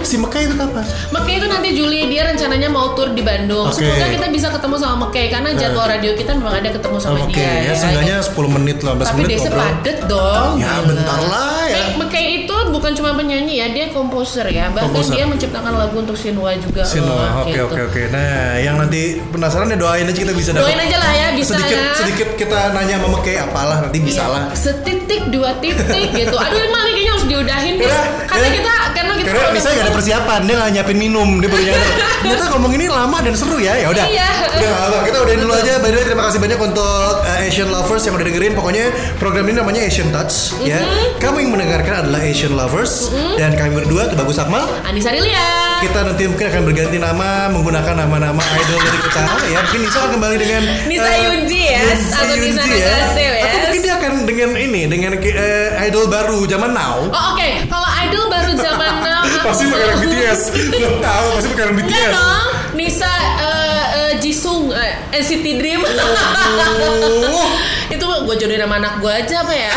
Speaker 1: Si Mekah itu kapan?
Speaker 2: Mekay itu nanti Juli dia rencananya mau tur di Bandung.
Speaker 1: Oke.
Speaker 2: Semoga kita bisa ketemu sama Mekay karena jadwal radio kita memang ada ketemu sama
Speaker 1: Oke,
Speaker 2: dia.
Speaker 1: ya seenggaknya 10 menit lah, 15
Speaker 2: Tapi
Speaker 1: menit
Speaker 2: desa
Speaker 1: ngobrol.
Speaker 2: Padet dong.
Speaker 1: Ya,
Speaker 2: Gila.
Speaker 1: bentar lah ya.
Speaker 2: Mek- Mekay itu bukan cuma penyanyi ya, dia komposer ya. Bahkan
Speaker 1: Komposer.
Speaker 2: dia menciptakan lagu untuk Shinwa juga.
Speaker 1: Sinua, oke
Speaker 2: gitu.
Speaker 1: oke oke. Nah, yang nanti penasaran ya doain aja kita bisa dapat.
Speaker 2: Doain aja lah ya, bisa
Speaker 1: sedikit
Speaker 2: ya.
Speaker 1: sedikit kita nanya sama Mekay apalah nanti bisa
Speaker 2: Iya,
Speaker 1: lah.
Speaker 2: Setitik dua titik gitu. Aduh ini diudahin deh.
Speaker 1: Udah,
Speaker 2: Karena
Speaker 1: ya.
Speaker 2: kita karena kita
Speaker 1: Karena misalnya gak ada persiapan, dia nggak nyiapin minum, dia baru nyadar. *laughs* Ternyata ngomong ini lama dan seru ya, ya udah.
Speaker 2: Iya.
Speaker 1: Udah apa, kita udahin dulu aja. By the way, terima kasih banyak untuk uh, Asian lovers yang udah dengerin. Pokoknya program ini namanya Asian Touch, ya.
Speaker 2: Mm-hmm.
Speaker 1: Kamu yang mendengarkan adalah Asian lovers dan kami berdua tuh bagus Akmal.
Speaker 2: Anissa Rilia.
Speaker 1: Kita nanti mungkin akan berganti nama menggunakan nama-nama idol dari kita ya. Mungkin Nisa akan kembali dengan
Speaker 2: Nisa
Speaker 1: eh,
Speaker 2: Yunji ya,
Speaker 1: Nisa
Speaker 2: atau Nisa
Speaker 1: Yunji
Speaker 2: Nagase ya.
Speaker 1: Atau mungkin dia akan dengan ini dengan eh, idol baru zaman now.
Speaker 2: Oh oke, kalau idol baru zaman now *laughs*
Speaker 1: pasti pakai BTS. Lo tahu pasti pakai BTS.
Speaker 2: dong, Nisa Jisung eh, NCT Dream.
Speaker 1: Oh. *laughs*
Speaker 2: itu gue jodohin sama anak gue aja apa ya?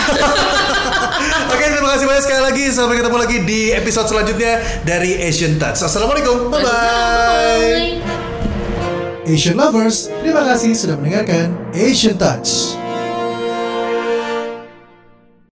Speaker 2: *laughs*
Speaker 1: Oke, terima kasih banyak sekali lagi. Sampai ketemu lagi di episode selanjutnya dari Asian Touch. Assalamualaikum. Bye bye. Asian lovers, terima kasih sudah mendengarkan Asian Touch.